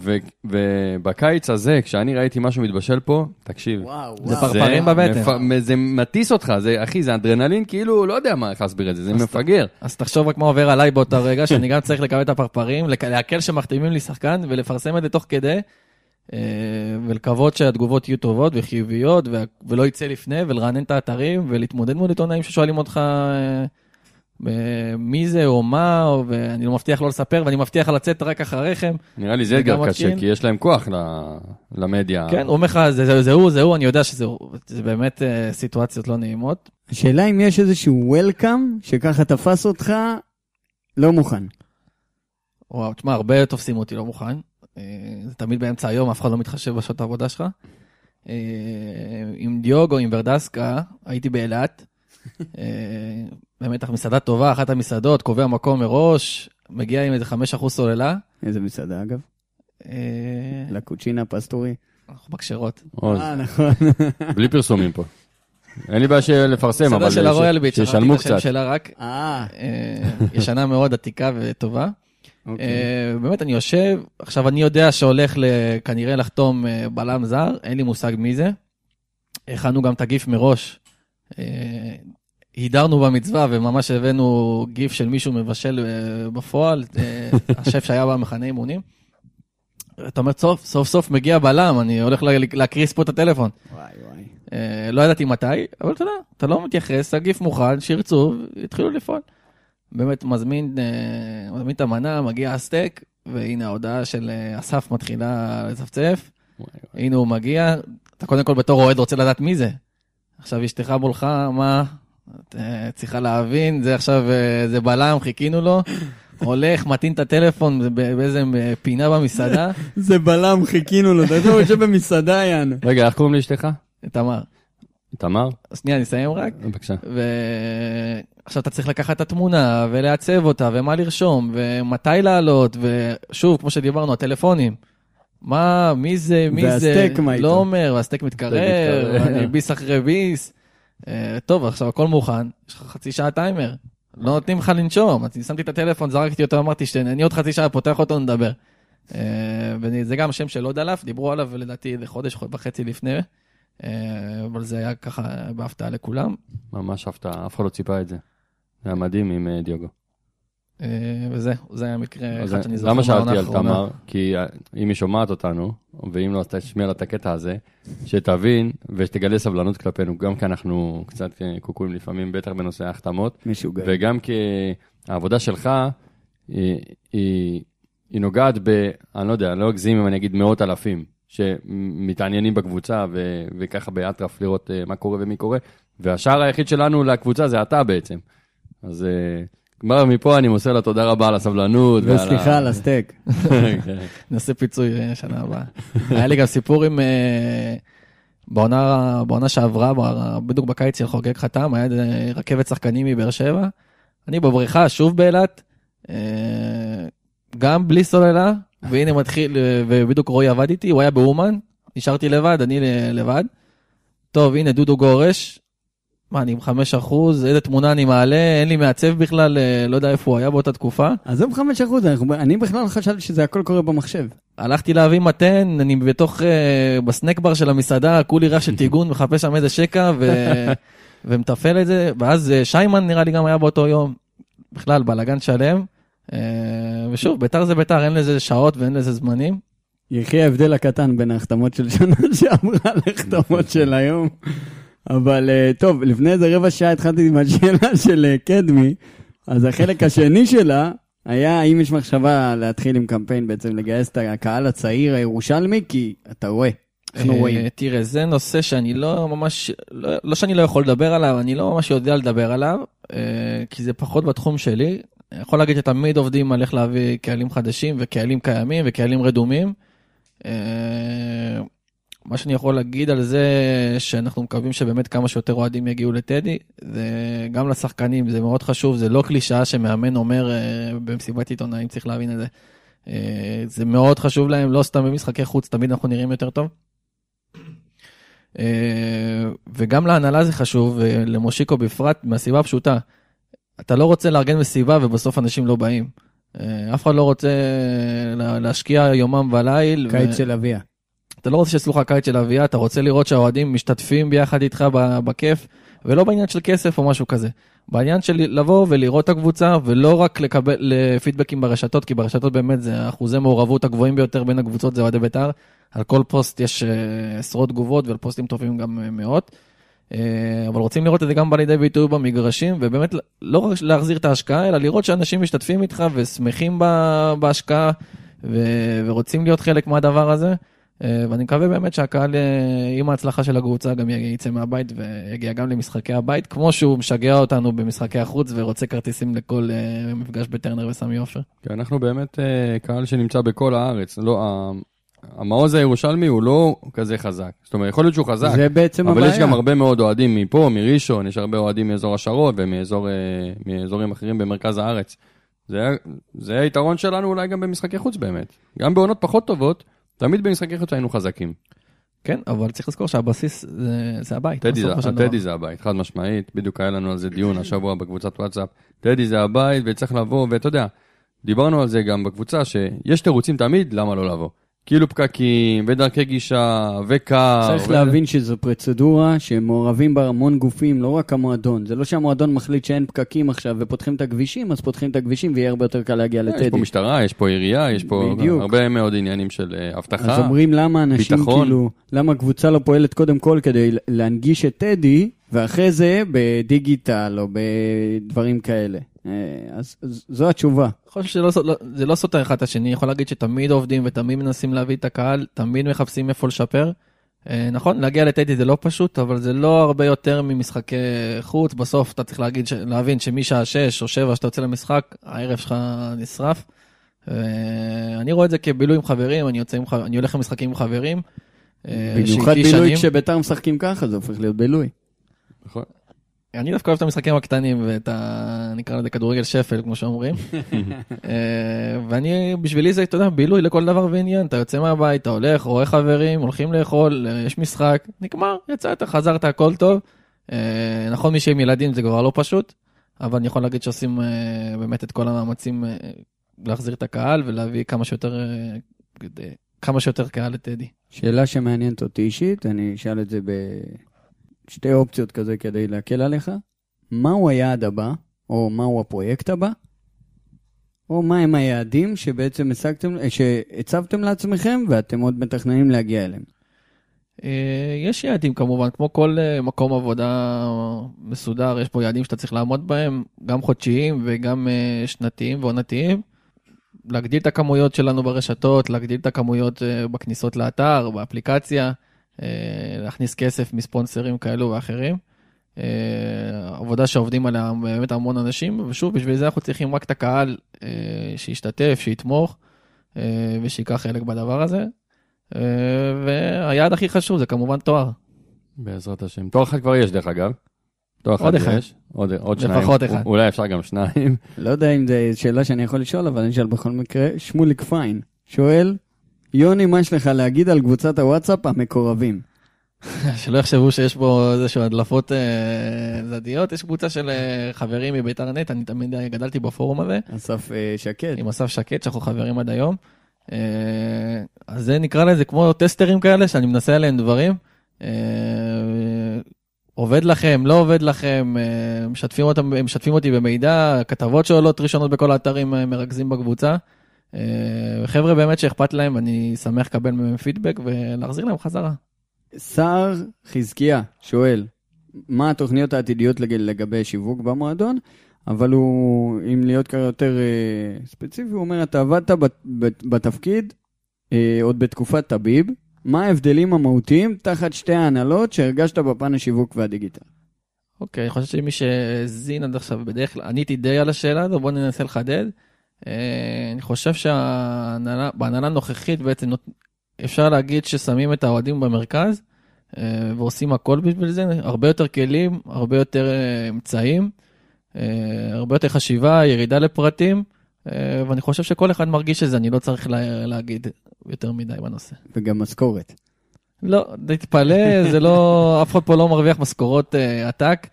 ו- ובקיץ הזה, כשאני ראיתי משהו מתבשל פה, תקשיב. וואו, זה פרפרים בבטן. מפ- זה מטיס אותך, זה, אחי, זה אדרנלין, כאילו, לא יודע מה, איך להסביר את זה, זה מפגר. אז תחשוב רק מה עובר עליי באותו רגע, שאני גם צריך לקבל את הפרפרים, להקל שמחתימים לי שחקן ולפרסם את זה תוך כדי, ולקוות שהתגובות יהיו טובות וחיוביות, ולא יצא לפני, ולרענן את האתרים, ולהתמודד מול עיתונאים ששואלים אותך אה, אה, מי זה או מה, ואני לא מבטיח לא לספר, ואני מבטיח לצאת רק אחריכם. נראה לי זה אתגר קשה. כי יש להם כוח למדיה. כן, הוא אומר לך, זה- זה זה הוא, זה הוא, אני יודע שזה הוא. זה באמת אה, סיטואציות לא נעימות. השאלה אם יש איזשהו וולקאם שככה תפס אותך לא מוכן. וואו, תשמע, הרבה תופסים אותי לא מוכן. אה, זה תמיד באמצע היום, אף אחד לא מתחשב בשעות העבודה שלך. אה, עם דיוגו, עם ורדסקה, הייתי באילת. אה, באמת, מסעדה טובה, אחת המסעדות, קובע מקום מראש, מגיע עם איזה 5% סוללה. איזה מסעדה אגב? אה, לקוצ'ינה פסטורי. אנחנו בקשרות. אה, נכון. בלי פרסומים פה. אין לי בעיה של- לפרסם, אבל מסעדה של הרויאל ביץ', שכחתי שישלמו את השם קצת. שלה רק. ישנה מאוד, עתיקה וטובה. אוקיי. אה, באמת, אני יושב, עכשיו אני יודע שהולך כנראה לחתום אה, בלם זר, אין לי מושג מי זה. הכנו גם את הגיף מראש. אה, הידרנו במצווה וממש הבאנו גיף של מישהו מבשל בפועל, השף שהיה במחנה אימונים. אתה אומר, סוף, סוף סוף מגיע בלם, אני הולך לה- להקריס פה את הטלפון. וואי וואי. אה, לא ידעתי מתי, אבל אתה יודע, אתה לא מתייחס, הגיף מוכן, שירצו, יתחילו לפעול. באמת מזמין, אה, מזמין את המנה, מגיע הסטייק, והנה ההודעה של אה, אסף מתחילה לצפצף. הנה הוא מגיע, אתה קודם כל בתור אוהד רוצה לדעת מי זה. עכשיו אשתך מולך, מה? את אה, צריכה להבין, זה עכשיו, זה בלם, חיכינו לו. הולך, מטעין את הטלפון באיזה פינה במסעדה. זה בלם, חיכינו לו, אתה יודע, הוא יושב במסעדה, יאן. רגע, איך קוראים לאשתך? תמר. תמר? שנייה, אני אסיים רק. בבקשה. ועכשיו אתה צריך לקחת את התמונה ולעצב אותה ומה לרשום ומתי לעלות ושוב כמו שדיברנו הטלפונים. מה מי זה מי זה והסטייק, מה איתו? לא אומר והסטייק מתקרב מתקרב. אני ביס אחרי ביס. אה, טוב עכשיו הכל מוכן יש לך חצי שעה טיימר לא נותנים לך לנשום אז שמתי את הטלפון זרקתי אותו אמרתי שאני עוד חצי שעה פותח אותו נדבר. אה, וזה גם שם של עוד אלף דיברו עליו לדעתי איזה חודש וחצי לפני. אה, אבל זה היה ככה בהפתעה לכולם. ממש הפתעה, אף אחד לא ציפה את זה. זה היה מדהים עם אה, דיוגו. אה, וזה, זה היה מקרה אחד שאני זוכר למה שאלתי על. תמר? כי אם היא שומעת אותנו, ואם לא, אז תשמיע לה את הקטע הזה, שתבין ושתגלה סבלנות כלפינו, גם כי אנחנו קצת קוקויים לפעמים, בטח בנושא ההחתמות, משוגע. וגם כי העבודה שלך, היא, היא, היא נוגעת ב... אני לא יודע, אני לא אגזים אם אני אגיד מאות אלפים, שמתעניינים בקבוצה, ו, וככה באטרף לראות אה, מה קורה ומי קורה, והשער היחיד שלנו לקבוצה זה אתה בעצם. אז אה, כבר מפה אני מוסר לה תודה רבה על הסבלנות. וסליחה על הסטייק. כן. נעשה פיצוי אה, שנה הבאה. היה לי גם סיפור עם... אה, בעונה, בעונה שעברה, בדיוק בקיץ של חוגג חתם, היה רכבת שחקנים מבאר שבע. אני בבריכה, שוב באילת, אה, גם בלי סוללה, והנה מתחיל, אה, ובדיוק רועי עבד איתי, הוא היה באומן, נשארתי לבד, אני לבד. טוב, הנה דודו גורש, מה, אני עם 5 אחוז, איזה תמונה אני מעלה, אין לי מעצב בכלל, אה, לא יודע איפה הוא היה באותה תקופה. עזוב חמש אחוז, אני בכלל חשבתי שזה הכל קורה במחשב. הלכתי להביא מתן, אני בתוך, uh, בסנק בר של המסעדה, כולי ריח של טיגון, מחפש שם איזה שקע ו... ומתפעל את זה, ואז uh, שיימן נראה לי גם היה באותו יום, בכלל בלאגן שלם. Uh, ושוב, ביתר זה ביתר, אין לזה שעות ואין לזה זמנים. יחי ההבדל הקטן בין ההחתמות של שנה שעברה להחתמות של היום. אבל אה, טוב, לפני איזה רבע שעה התחלתי עם השאלה של אה, קדמי, אז החלק השני שלה היה האם יש מחשבה להתחיל עם קמפיין בעצם לגייס את הקהל הצעיר הירושלמי, כי אתה רואה, אנחנו אה, רואים. תראה, זה נושא שאני לא ממש, לא, לא שאני לא יכול לדבר עליו, אני לא ממש יודע לדבר עליו, אה, כי זה פחות בתחום שלי. יכול להגיד שתמיד עובדים על איך להביא קהלים חדשים וקהלים קיימים וקהלים רדומים. אה, מה שאני יכול להגיד על זה, שאנחנו מקווים שבאמת כמה שיותר אוהדים יגיעו לטדי, זה גם לשחקנים, זה מאוד חשוב, זה לא קלישאה שמאמן אומר אה, במסיבת עיתונאים, צריך להבין את זה. אה, זה מאוד חשוב להם, לא סתם במשחקי חוץ, תמיד אנחנו נראים יותר טוב. וגם להנהלה זה חשוב, ולמושיקו בפרט, מהסיבה הפשוטה. אתה לא רוצה לארגן מסיבה ובסוף אנשים לא באים. אה, אף אחד לא רוצה לה- להשקיע יומם וליל. קיץ ו- של אביה. אתה לא רוצה שיעשו לך קיץ של אביה, אתה רוצה לראות שהאוהדים משתתפים ביחד איתך בכיף, ולא בעניין של כסף או משהו כזה. בעניין של לבוא ולראות את הקבוצה, ולא רק לקבל פידבקים ברשתות, כי ברשתות באמת זה אחוזי מעורבות הגבוהים ביותר בין הקבוצות, זה אוהדי בית"ר. על כל פוסט יש אה, עשרות תגובות, ועל פוסטים טובים גם אה, מאות. אה, אבל רוצים לראות את זה גם בא לידי ביטוי במגרשים, ובאמת לא רק להחזיר את ההשקעה, אלא לראות שאנשים משתתפים איתך ושמחים בהשקעה, ו- ורוצים להיות חלק מהדבר הזה. אה, ואני מקווה באמת שהקהל, אה, עם ההצלחה של הקבוצה, גם יצא מהבית ויגיע גם למשחקי הבית, כמו שהוא משגע אותנו במשחקי החוץ ורוצה כרטיסים לכל מפגש בטרנר וסמי עופר. כי אנחנו באמת קהל שנמצא בכל הארץ. לא, המעוז הירושלמי הוא לא כזה חזק. זאת אומרת, יכול להיות שהוא חזק, זה בעצם אבל הבעיה. יש גם הרבה מאוד אוהדים מפה, מראשון, יש הרבה אוהדים מאזור השרון ומאזור, אה, אחרים במרכז הארץ. זה, זה היתרון שלנו אולי גם במשחקי חוץ באמת. גם בעונות פחות טובות, תמיד במשחקי חוץ היינו חזקים. כן, אבל צריך לזכור שהבסיס זה, זה הבית. טדי זה. טדי זה הבית, חד משמעית, בדיוק היה לנו על זה דיון השבוע בקבוצת וואטסאפ. טדי זה הבית וצריך לבוא, ואתה יודע, דיברנו על זה גם בקבוצה, שיש תירוצים תמיד למה לא לבוא. כאילו פקקים, ודרכי גישה, וקר. צריך ו- להבין שזו פרוצדורה שמעורבים בה המון גופים, לא רק המועדון. זה לא שהמועדון מחליט שאין פקקים עכשיו ופותחים את הכבישים, אז פותחים את הכבישים ויהיה הרבה יותר קל להגיע יש פה לטדי. משטרה, יש פה עירייה, יש פה בדיוק. הרבה מאוד עניינים של אה, אבטחה. אז אומרים למה אנשים ביטחון. כאילו, למה הקבוצה לא פועלת קודם כל כדי להנגיש את טדי, ואחרי זה בדיגיטל או בדברים כאלה. אה, אז, זו התשובה. אני חושב שזה לא, לא, זה לא סותר אחד את השני, יכול להגיד שתמיד עובדים ותמיד מנסים להביא את הקהל, תמיד מחפשים איפה לשפר. אה, נכון, להגיע לטדי זה לא פשוט, אבל זה לא הרבה יותר ממשחקי חוץ. בסוף אתה צריך להגיד, להבין שמשעה 6 או 7 שאתה יוצא למשחק, הערב שלך נשרף. אה, אני רואה את זה כבילוי עם חברים, אני, יוצא עם, אני הולך למשחקים עם חברים. במיוחד בילוי. כשביתר משחקים ככה, זה הופך להיות בילוי. נכון. אני דווקא אוהב את המשחקים הקטנים ואת ה... נקרא לזה כדורגל שפל, כמו שאומרים. אה, ואני, בשבילי זה, אתה יודע, בילוי לכל דבר ועניין. אתה יוצא מהבית, אתה הולך, רואה חברים, הולכים לאכול, אה, יש משחק, נגמר, יצאת, חזרת, הכל טוב. אה, נכון, מי שעם ילדים זה כבר לא פשוט, אבל אני יכול להגיד שעושים באמת את כל המאמצים להחזיר את הקהל ולהביא כמה שיותר, כמה שיותר קהל לטדי. שאלה שמעניינת אותי אישית, אני אשאל את זה בשתי אופציות כזה כדי להקל עליך. מהו היעד הבא, או מהו הפרויקט הבא, או מהם היעדים שבעצם השגתם, שהצבתם לעצמכם ואתם עוד מתכננים להגיע אליהם. אה, יש יעדים כמובן, כמו כל אה, מקום עבודה מסודר, יש פה יעדים שאתה צריך לעמוד בהם, גם חודשיים וגם אה, שנתיים ועונתיים. להגדיל את הכמויות שלנו ברשתות, להגדיל את הכמויות בכניסות לאתר, באפליקציה, להכניס כסף מספונסרים כאלו ואחרים. אה, עבודה שעובדים עליה באמת המון אנשים, ושוב, בשביל זה אנחנו צריכים רק את הקהל אה, שישתתף, שיתמוך אה, ושייקח חלק בדבר הזה. אה, והיעד הכי חשוב זה כמובן תואר. בעזרת השם. תואר אחד כבר יש, דרך אגב. תואר עוד אחד אחד. יש. עוד, עוד שניים. לפחות אחד. אולי אפשר גם שניים. לא יודע אם זו שאלה שאני יכול לשאול, אבל אני אשאל בכל מקרה. שמוליק פיין שואל, יוני, מה יש לך להגיד על קבוצת הוואטסאפ המקורבים? שלא יחשבו שיש פה איזשהו הדלפות אה, צדדיות, יש קבוצה של אה, חברים מביתר נט, אני תמיד אה, גדלתי בפורום הזה, אסף אה, שקד. עם אסף שקד, שאנחנו חברים עד היום. אה, אז זה נקרא לזה כמו טסטרים כאלה, שאני מנסה עליהם דברים. אה, עובד לכם, לא עובד לכם, משתפים, אותם, משתפים אותי במידע, כתבות שעולות ראשונות בכל האתרים מרכזים בקבוצה. אה, חבר'ה באמת שאכפת להם, אני שמח לקבל מהם פידבק ולהחזיר להם חזרה. סער חזקיה שואל, מה התוכניות העתידיות לג- לגבי שיווק במועדון? אבל הוא, אם להיות יותר אה, ספציפי, הוא אומר, אתה עבדת בת, בת, בתפקיד אה, עוד בתקופת טביב, מה ההבדלים המהותיים תחת שתי ההנהלות שהרגשת בפן השיווק והדיגיטל? אוקיי, אני חושב שמי שהאזין עד עכשיו, בדרך כלל עניתי די על השאלה הזו, בואו ננסה לחדד. אה, אני חושב שבהנהלה הנוכחית בעצם אפשר להגיד ששמים את האוהדים במרכז אה, ועושים הכל בשביל זה, הרבה יותר כלים, הרבה יותר אה, אמצעים, הרבה יותר חשיבה, ירידה לפרטים, ואני חושב שכל אחד מרגיש את זה, אני לא צריך לה- להגיד יותר מדי בנושא. וגם משכורת. לא, תתפלא, זה לא, אף אחד פה לא מרוויח משכורות עתק.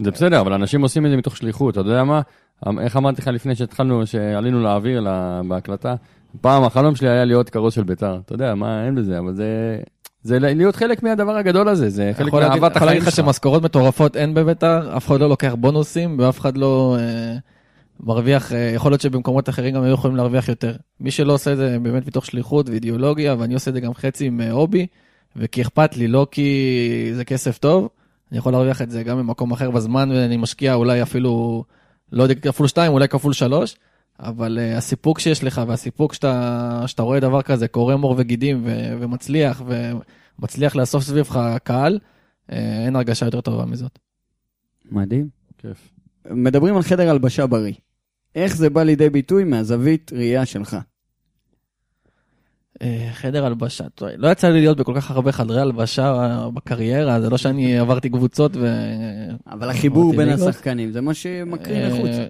זה בסדר, אבל אנשים עושים את זה מתוך שליחות, אתה יודע מה? איך אמרתי לך לפני שהתחלנו, שעלינו לאוויר לה- בהקלטה? פעם החלום שלי היה להיות כרוז של ביתר. אתה יודע, מה, אין בזה, אבל זה... זה להיות חלק מהדבר הגדול הזה, זה חלק יכול להגיד- מאהבת יכול להגיד החיים לך שלך. שמשכורות מטורפות אין בביתר, אף אחד לא לוקח בונוסים ואף אחד לא אה, מרוויח, אה, יכול להיות שבמקומות אחרים גם היו יכולים להרוויח יותר. מי שלא עושה את זה באמת מתוך שליחות ואידיאולוגיה, ואני עושה את זה גם חצי עם אה, הובי, וכי אכפת לי, לא כי זה כסף טוב, אני יכול להרוויח את זה גם במקום אחר בזמן, ואני משקיע אולי אפילו, לא יודע, כפול שתיים, אולי כפול שלוש. אבל uh, הסיפוק שיש לך והסיפוק שאתה, שאתה רואה דבר כזה קורם עור וגידים ו, ומצליח ומצליח לאסוף סביבך קהל, uh, אין הרגשה יותר טובה מזאת. מדהים. כיף. מדברים על חדר הלבשה בריא. איך זה בא לידי ביטוי מהזווית ראייה שלך? Uh, חדר הלבשה, לא יצא לי להיות בכל כך הרבה חדרי הלבשה אה, בקריירה, זה לא שאני עברתי קבוצות ו... אבל החיבור בין ליגות. השחקנים זה מה שמקרין אה, החוצה.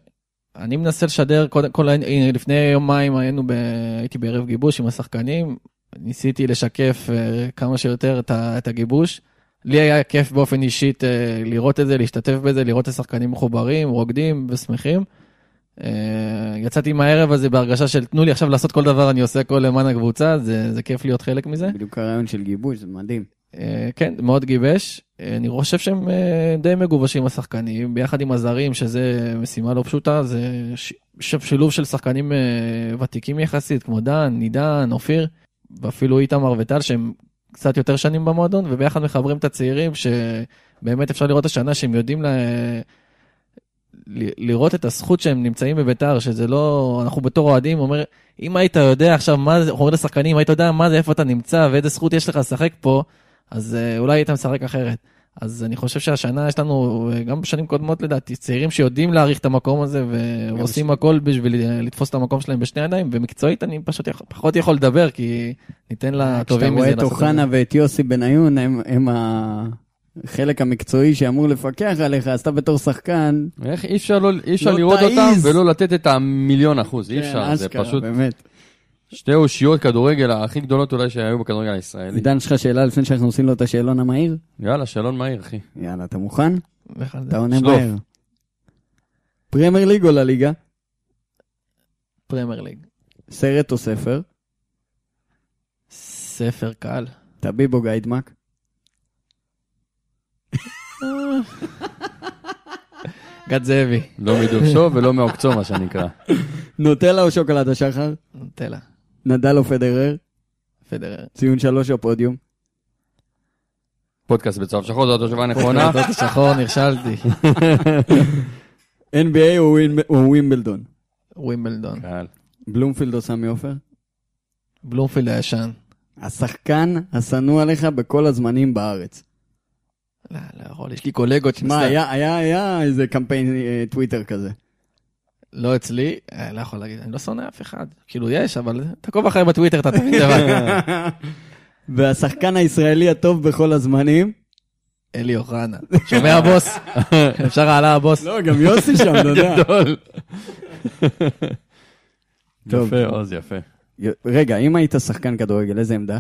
אני מנסה לשדר, קודם כל, לפני יומיים היינו, ב... הייתי בערב גיבוש עם השחקנים, ניסיתי לשקף אה, כמה שיותר את, ה... את הגיבוש. לי היה כיף באופן אישית אה, לראות את זה, להשתתף בזה, לראות את השחקנים מחוברים, רוקדים ושמחים. אה, יצאתי מהערב הזה בהרגשה של תנו לי עכשיו לעשות כל דבר אני עושה הכל למען הקבוצה, זה, זה כיף להיות חלק מזה. בדיוק הרעיון של גיבוש, זה מדהים. אה, כן, מאוד גיבש. אה, אני חושב שהם די מגובשים השחקנים, ביחד עם הזרים, שזה משימה לא פשוטה, זה ש- שילוב של שחקנים ותיקים יחסית, כמו דן, נידן, אופיר, ואפילו איתמר וטל, שהם קצת יותר שנים במועדון, וביחד מחברים את הצעירים, שבאמת אפשר לראות השנה שהם יודעים ל... לראות את הזכות שהם נמצאים בביתר, שזה לא, אנחנו בתור אוהדים, אומר, אם היית יודע עכשיו מה זה, אומר לשחקנים, היית יודע מה זה, איפה אתה נמצא, ואיזה זכות יש לך לשחק פה, אז אה, אולי היית משחק אחרת. אז אני חושב שהשנה יש לנו, אה, גם בשנים קודמות לדעתי, צעירים שיודעים להעריך את המקום הזה ועושים הכל בשביל אה, לתפוס את המקום שלהם בשני ידיים, ומקצועית אני פשוט יכול, פחות יכול לדבר, כי ניתן לטובים כשאתה מזה רואה את אוחנה ואת יוסי בניון, הם- הם החלק המקצועי שאמור לפקח עליך, אז אתה בתור שחקן, איך אי אפשר, לא, אי אפשר לא לראות אותם תעיז. ולא לתת את המיליון אחוז, אי כן, אפשר, זה אשכרה, פשוט באמת. שתי אושיות כדורגל הכי גדולות אולי שהיו בכדורגל הישראלי. עידן, יש לך שאלה לפני שאנחנו עושים לו את השאלון המהיר? יאללה, שאלון מהיר, אחי. יאללה, אתה מוכן? זה. אתה עונה שלוף. מהר. פרמייר ליג או לליגה? פרמייר ליג. סרט או ספר? ספר קל. טביב או גיידמק? גד זאבי. לא מדובשו ולא מעוקצו, מה שנקרא. נוטלה או שוקולד השחר? נוטלה. נדל או פדרר? פדרר. ציון שלוש או פודיום? פודקאסט בצהוב שחור, זו התשובה הנכונה. זאת השחור, נכשלתי. NBA או ווימבלדון? ווימבלדון. קהל. בלומפילד או סמי עופר? בלומפילד הישן. השחקן השנוא עליך בכל הזמנים בארץ. לא, לא יכול, יש לי קולגות מה, שמסת- היה, היה, היה איזה קמפיין אה, טוויטר כזה. לא אצלי, אה, לא יכול להגיד, אני לא שונא אף אחד. כאילו יש, אבל תעקוב אחרי בטוויטר, אתה תמיד לבד. והשחקן הישראלי הטוב בכל הזמנים? אלי אוחנה. שומע הבוס? אפשר העלה הבוס. לא, גם יוסי שם, אתה יודע. גדול. טוב. יפה, עוז, יפה. רגע, אם היית שחקן כדורגל, איזה עמדה?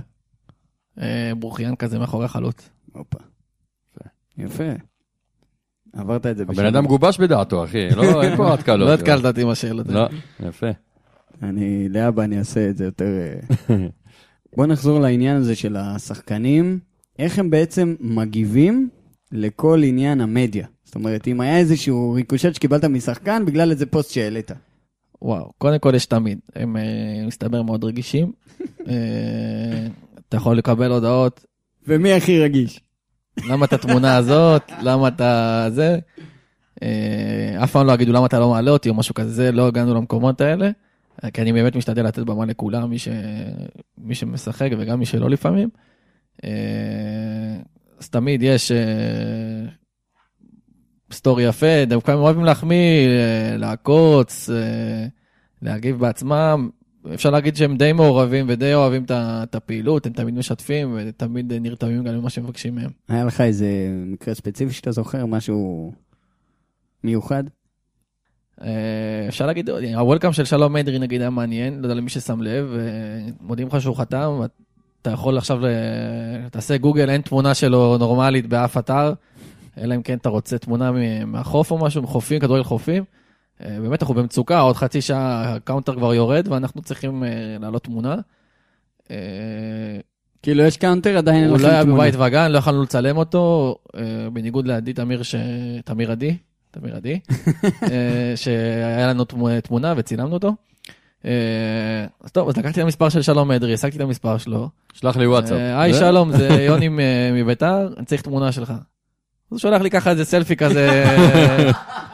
אה, ברוכיאן כזה מאחורי החלוץ. הופה. יפה. עברת את זה הבן אדם גובש בדעתו, אחי. לא, אין פה התקלות. לא התקלת אותי עם השאלות. לא, יפה. אני, להבא אני אעשה את זה יותר... אה. בוא נחזור לעניין הזה של השחקנים. איך הם בעצם מגיבים לכל עניין המדיה? זאת אומרת, אם היה איזשהו ריקושט שקיבלת משחקן בגלל איזה פוסט שהעלית. וואו, קודם כל יש תמיד, הם אה, מסתבר מאוד רגישים. אה, אתה יכול לקבל הודעות, ומי הכי רגיש? למה את התמונה הזאת, למה אתה זה. אה, אף פעם לא יגידו למה אתה לא מעלה אותי או משהו כזה, לא הגענו למקומות האלה. כי אני באמת משתדל לתת במה לכולם, מי, ש... מי שמשחק וגם מי שלא לפעמים. אה, אז תמיד יש אה, סטורי יפה, דווקא הם אוהבים להחמיא, לעקוץ, להגיב בעצמם. אפשר להגיד שהם די מעורבים ודי אוהבים את הפעילות, הם תמיד משתפים ותמיד נרתמים גם למה שמבקשים מהם. היה לך איזה מקרה ספציפי שאתה זוכר, משהו מיוחד? אה, אפשר להגיד, ה welcome של שלום אדרי נגיד היה מעניין, לא יודע למי ששם לב, אה, מודיעים לך שהוא חתם, אתה יכול עכשיו, ל- תעשה גוגל, אין תמונה שלו נורמלית באף אתר, אלא אם כן אתה רוצה תמונה מהחוף או משהו, מחופים, כדורגל חופים. אה, באמת, אנחנו במצוקה, עוד חצי שעה ה counter כבר יורד, ואנחנו צריכים אה, להעלות תמונה. אה, כאילו, יש counter, עדיין אין welcome לא היה תמונה. בבית וגן, לא יכולנו לצלם אותו, בניגוד לעדי תמיר, ש... תמיר עדי, תמיר עדי, שהיה לנו תמו- תמונה וצילמנו אותו. אז טוב, אז לקחתי את המספר של שלום אדרי, השגתי את המספר שלו. שלח לי וואטסאפ. היי זה- שלום, זה יוני מביתר, אני צריך תמונה שלך. אז הוא שולח לי ככה איזה סלפי כזה.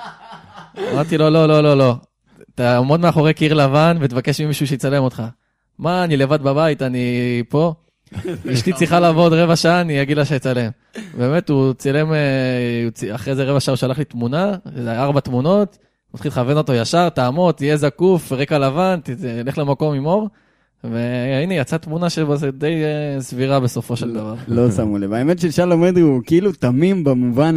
אמרתי לו, לא, לא, לא, לא. תעמוד מאחורי קיר לבן ותבקש ממישהו שיצלם אותך. מה, אני לבד בבית, אני פה. אשתי צריכה לעבוד רבע שעה, אני אגיד לה שיצלם. באמת, הוא צילם, אה, אחרי איזה רבע שעה הוא שלח לי תמונה, זה ארבע תמונות, מתחיל לכוון אותו ישר, תעמוד, תהיה זקוף, רקע לבן, ת- לך למקום עם אור. והנה, יצאה תמונה שזה די אה, סבירה בסופו של דבר. לא שמו לב. האמת ששלום אדרי הוא כאילו תמים במובן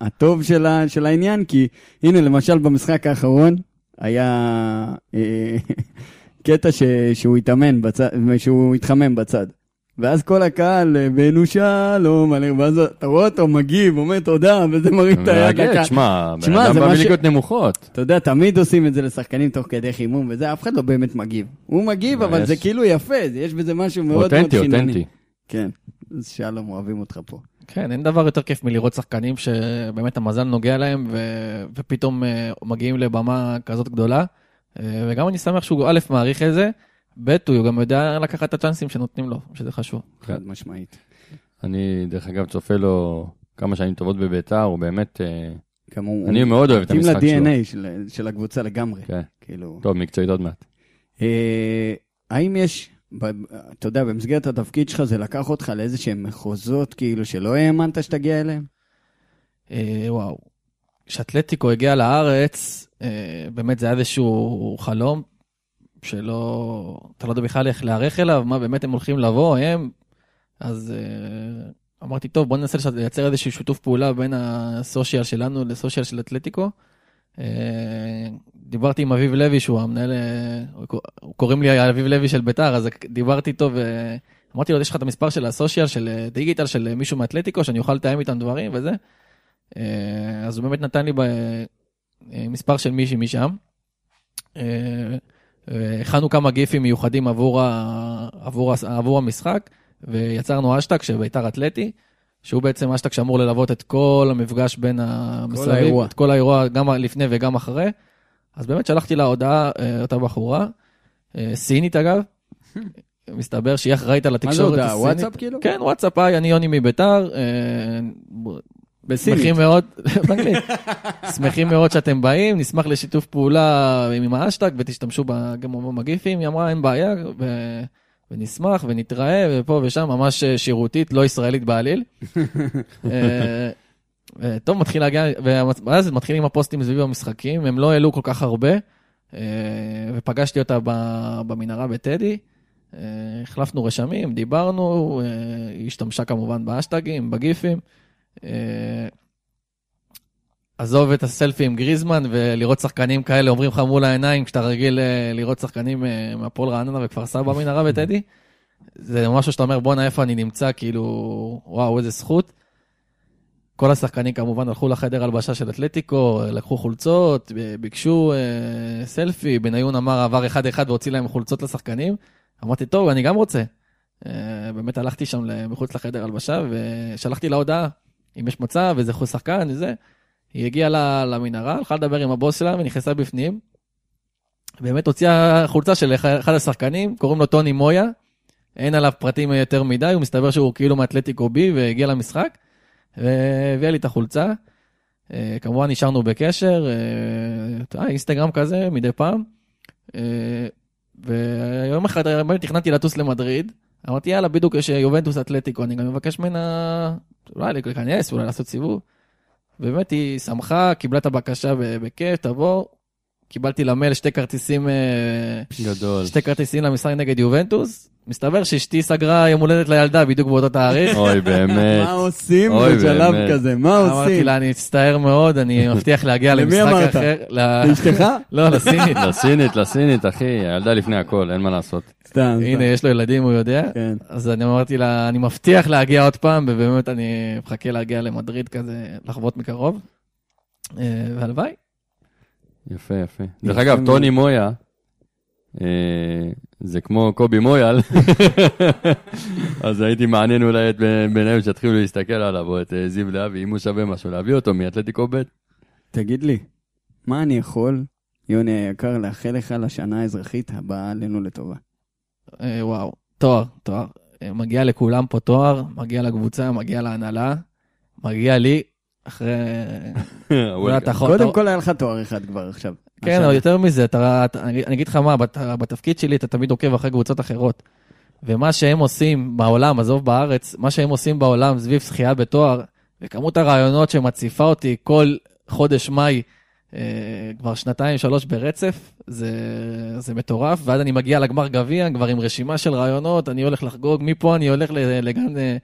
הטוב של העניין, כי הנה, למשל במשחק האחרון היה אה, קטע שהוא התאמן שהוא התחמם בצד. ואז כל הקהל, אה, בנו שלום, עליהם", ואז אתה רואה אותו מגיב, אומר תודה, וזה מרים את היד לקהל. שמע, בן אדם זה בא מה ש- מליגות נמוכות. אתה יודע, תמיד עושים את זה לשחקנים תוך כדי חימום וזה, אף אחד לא באמת מגיב. הוא מגיב, אבל. זה כאילו יפה, יש בזה משהו מאוד מאוד אותנטי, חינני. אותנטי. כן, אז שלום, אוהבים אותך פה. כן, אין דבר יותר כיף מלראות שחקנים שבאמת המזל נוגע להם ופתאום אה, מגיעים לבמה כזאת גדולה. אה, וגם אני שמח שהוא א', מעריך את זה, ב', הוא גם יודע לקחת את הצ'אנסים שנותנים לו, שזה חשוב. חד משמעית. אני, דרך אגב, צופה לו כמה שנים טובות בביתר, הוא באמת... אה, גם הוא... אני מאוד אוהב את מתאים המשחק שלו. ל-DNA של, של הקבוצה לגמרי. כן. כאילו... טוב, מקצועית עוד מעט. אה, האם יש, ב, אתה יודע, במסגרת התפקיד שלך זה לקח אותך לאיזה שהם מחוזות, כאילו, שלא האמנת שתגיע אליהם? אה, וואו. כשאתלטיקו הגיע לארץ, אה, באמת זה היה איזשהו חלום שלא, אתה לא יודע בכלל איך להיערך אליו, מה באמת הם הולכים לבוא, הם. אז אה, אמרתי, טוב, בוא ננסה לייצר איזשהו שיתוף פעולה בין הסושיאל שלנו לסושיאל של אתלטיקו. אה, דיברתי עם אביב לוי, שהוא המנהל, אה, קוראים לי אביב לוי של ביתר, אז דיברתי איתו ואמרתי לו, יש לך את המספר של הסושיאל, של דיגיטל, של מישהו מאתלטיקו, שאני אוכל לתאם איתם דברים וזה. אז הוא באמת נתן לי מספר של מישהי משם. אה, הכנו כמה גיפים מיוחדים עבור, ה... עבור, הס- עבור המשחק, ויצרנו אשטג של ביתר אתלטי, שהוא בעצם אשטג שאמור ללוות את כל המפגש בין המסביב. את כל האירוע, גם לפני וגם אחרי. אז באמת שלחתי לה הודעה, אה, אותה בחורה, אה, סינית אגב, מסתבר שהיא אחראית על מה זה התקשורת הודעה? הסינית. וואטסאפ כאילו? כן, וואטסאפ, היי, אני יוני מביתר. בסינית. שמחים מאוד, באנגלית. שמחים מאוד שאתם באים, נשמח לשיתוף פעולה עם האשטג ותשתמשו גם במגיפים. היא אמרה, אין בעיה, ו- ונשמח ונתראה, ופה ושם, ממש אה, שירותית, לא ישראלית בעליל. אה, אה, טוב, מתחיל להגיע, ואז מתחילים הפוסטים סביב המשחקים, הם לא העלו כל כך הרבה, ופגשתי אותה במנהרה בטדי. החלפנו רשמים, דיברנו, היא השתמשה כמובן באשטגים, בגיפים. אה, עזוב את הסלפי עם גריזמן ולראות שחקנים כאלה אומרים לך מול העיניים כשאתה רגיל אה, לראות שחקנים אה, מהפועל רעננה וכפר סבא מנהרה בטדי. זה משהו שאתה אומר בואנה איפה אני נמצא כאילו וואו איזה זכות. כל השחקנים כמובן הלכו לחדר הלבשה של אתלטיקו, לקחו חולצות, ביקשו אה, סלפי, בניון אמר עבר אחד אחד והוציא להם חולצות לשחקנים. אמרתי טוב אני גם רוצה. אה, באמת הלכתי שם מחוץ לחדר הלבשה ושלחתי לה הודעה אם יש מצב איזה חוץ שחקן וזה. היא הגיעה למנהרה, הלכה לדבר עם הבוס שלה ונכנסה בפנים. באמת הוציאה חולצה של אחד השחקנים, קוראים לו טוני מויה. אין עליו פרטים יותר מדי, הוא מסתבר שהוא כאילו מאתלטיקו בי והגיע למשחק. והביאה לי את החולצה. אה, כמובן נשארנו בקשר, אה, אינסטגרם כזה מדי פעם. אה, ויום אחד תכננתי לטוס למדריד. אמרתי יאללה בדיוק יש יובנטוס אתלטיקו, אני גם מבקש ממנה אולי להיכנס, אולי לעשות סיבוב. באמת היא שמחה, קיבלה את הבקשה בכיף, תבוא. קיבלתי למייל שתי כרטיסים, אה, גדול. שתי כרטיסים למשחק נגד יובנטוס. מסתבר שאשתי סגרה יום הולדת לילדה בדיוק באותו תאריך. אוי, באמת. מה עושים בשלב. כזה? מה אמרתי עושים? לה, אני מצטער מאוד, אני מבטיח להגיע למי למשחק אמרת? אחר. ל- לאשתך? לא, לסינית. לסינית, לסינית, אחי, הילדה לפני הכל, אין מה לעשות. סתם. הנה, יש לו ילדים, הוא יודע. כן. אז אני אמרתי לה, אני מבטיח להגיע עוד פעם, ובאמת אני מחכה להגיע למדריד כזה, לחוות מקרוב. אה, והלוואי. יפה, יפה. דרך אגב, טוני מויה, אה, זה כמו קובי מויאל, אז הייתי מעניין אולי את ביניהם שיתחילו להסתכל עליו, או את אה, זיו להבי, אם הוא שווה משהו, להביא אותו מאתלטיקו ב'. תגיד לי, מה אני יכול, יוני היקר, לאחל לך לשנה האזרחית הבאה עלינו לטובה? אה, וואו, תואר, תואר. מגיע לכולם פה תואר, מגיע לקבוצה, מגיע להנהלה, מגיע לי, אחרי... יכול- קודם כל היה לך תואר אחד כבר עכשיו. כן. אבל יותר מזה, אני אגיד לך מה, בת, בתפקיד שלי אתה תמיד עוקב אחרי קבוצות אחרות. ומה שהם עושים בעולם, עזוב בארץ, מה שהם עושים בעולם סביב זכייה בתואר, וכמות הרעיונות שמציפה אותי כל חודש מאי, אה, כבר שנתיים, שלוש ברצף, זה, זה מטורף, ואז אני מגיע לגמר גביע, כבר עם רשימה של רעיונות, אני הולך לחגוג, מפה אני הולך לגן, אה,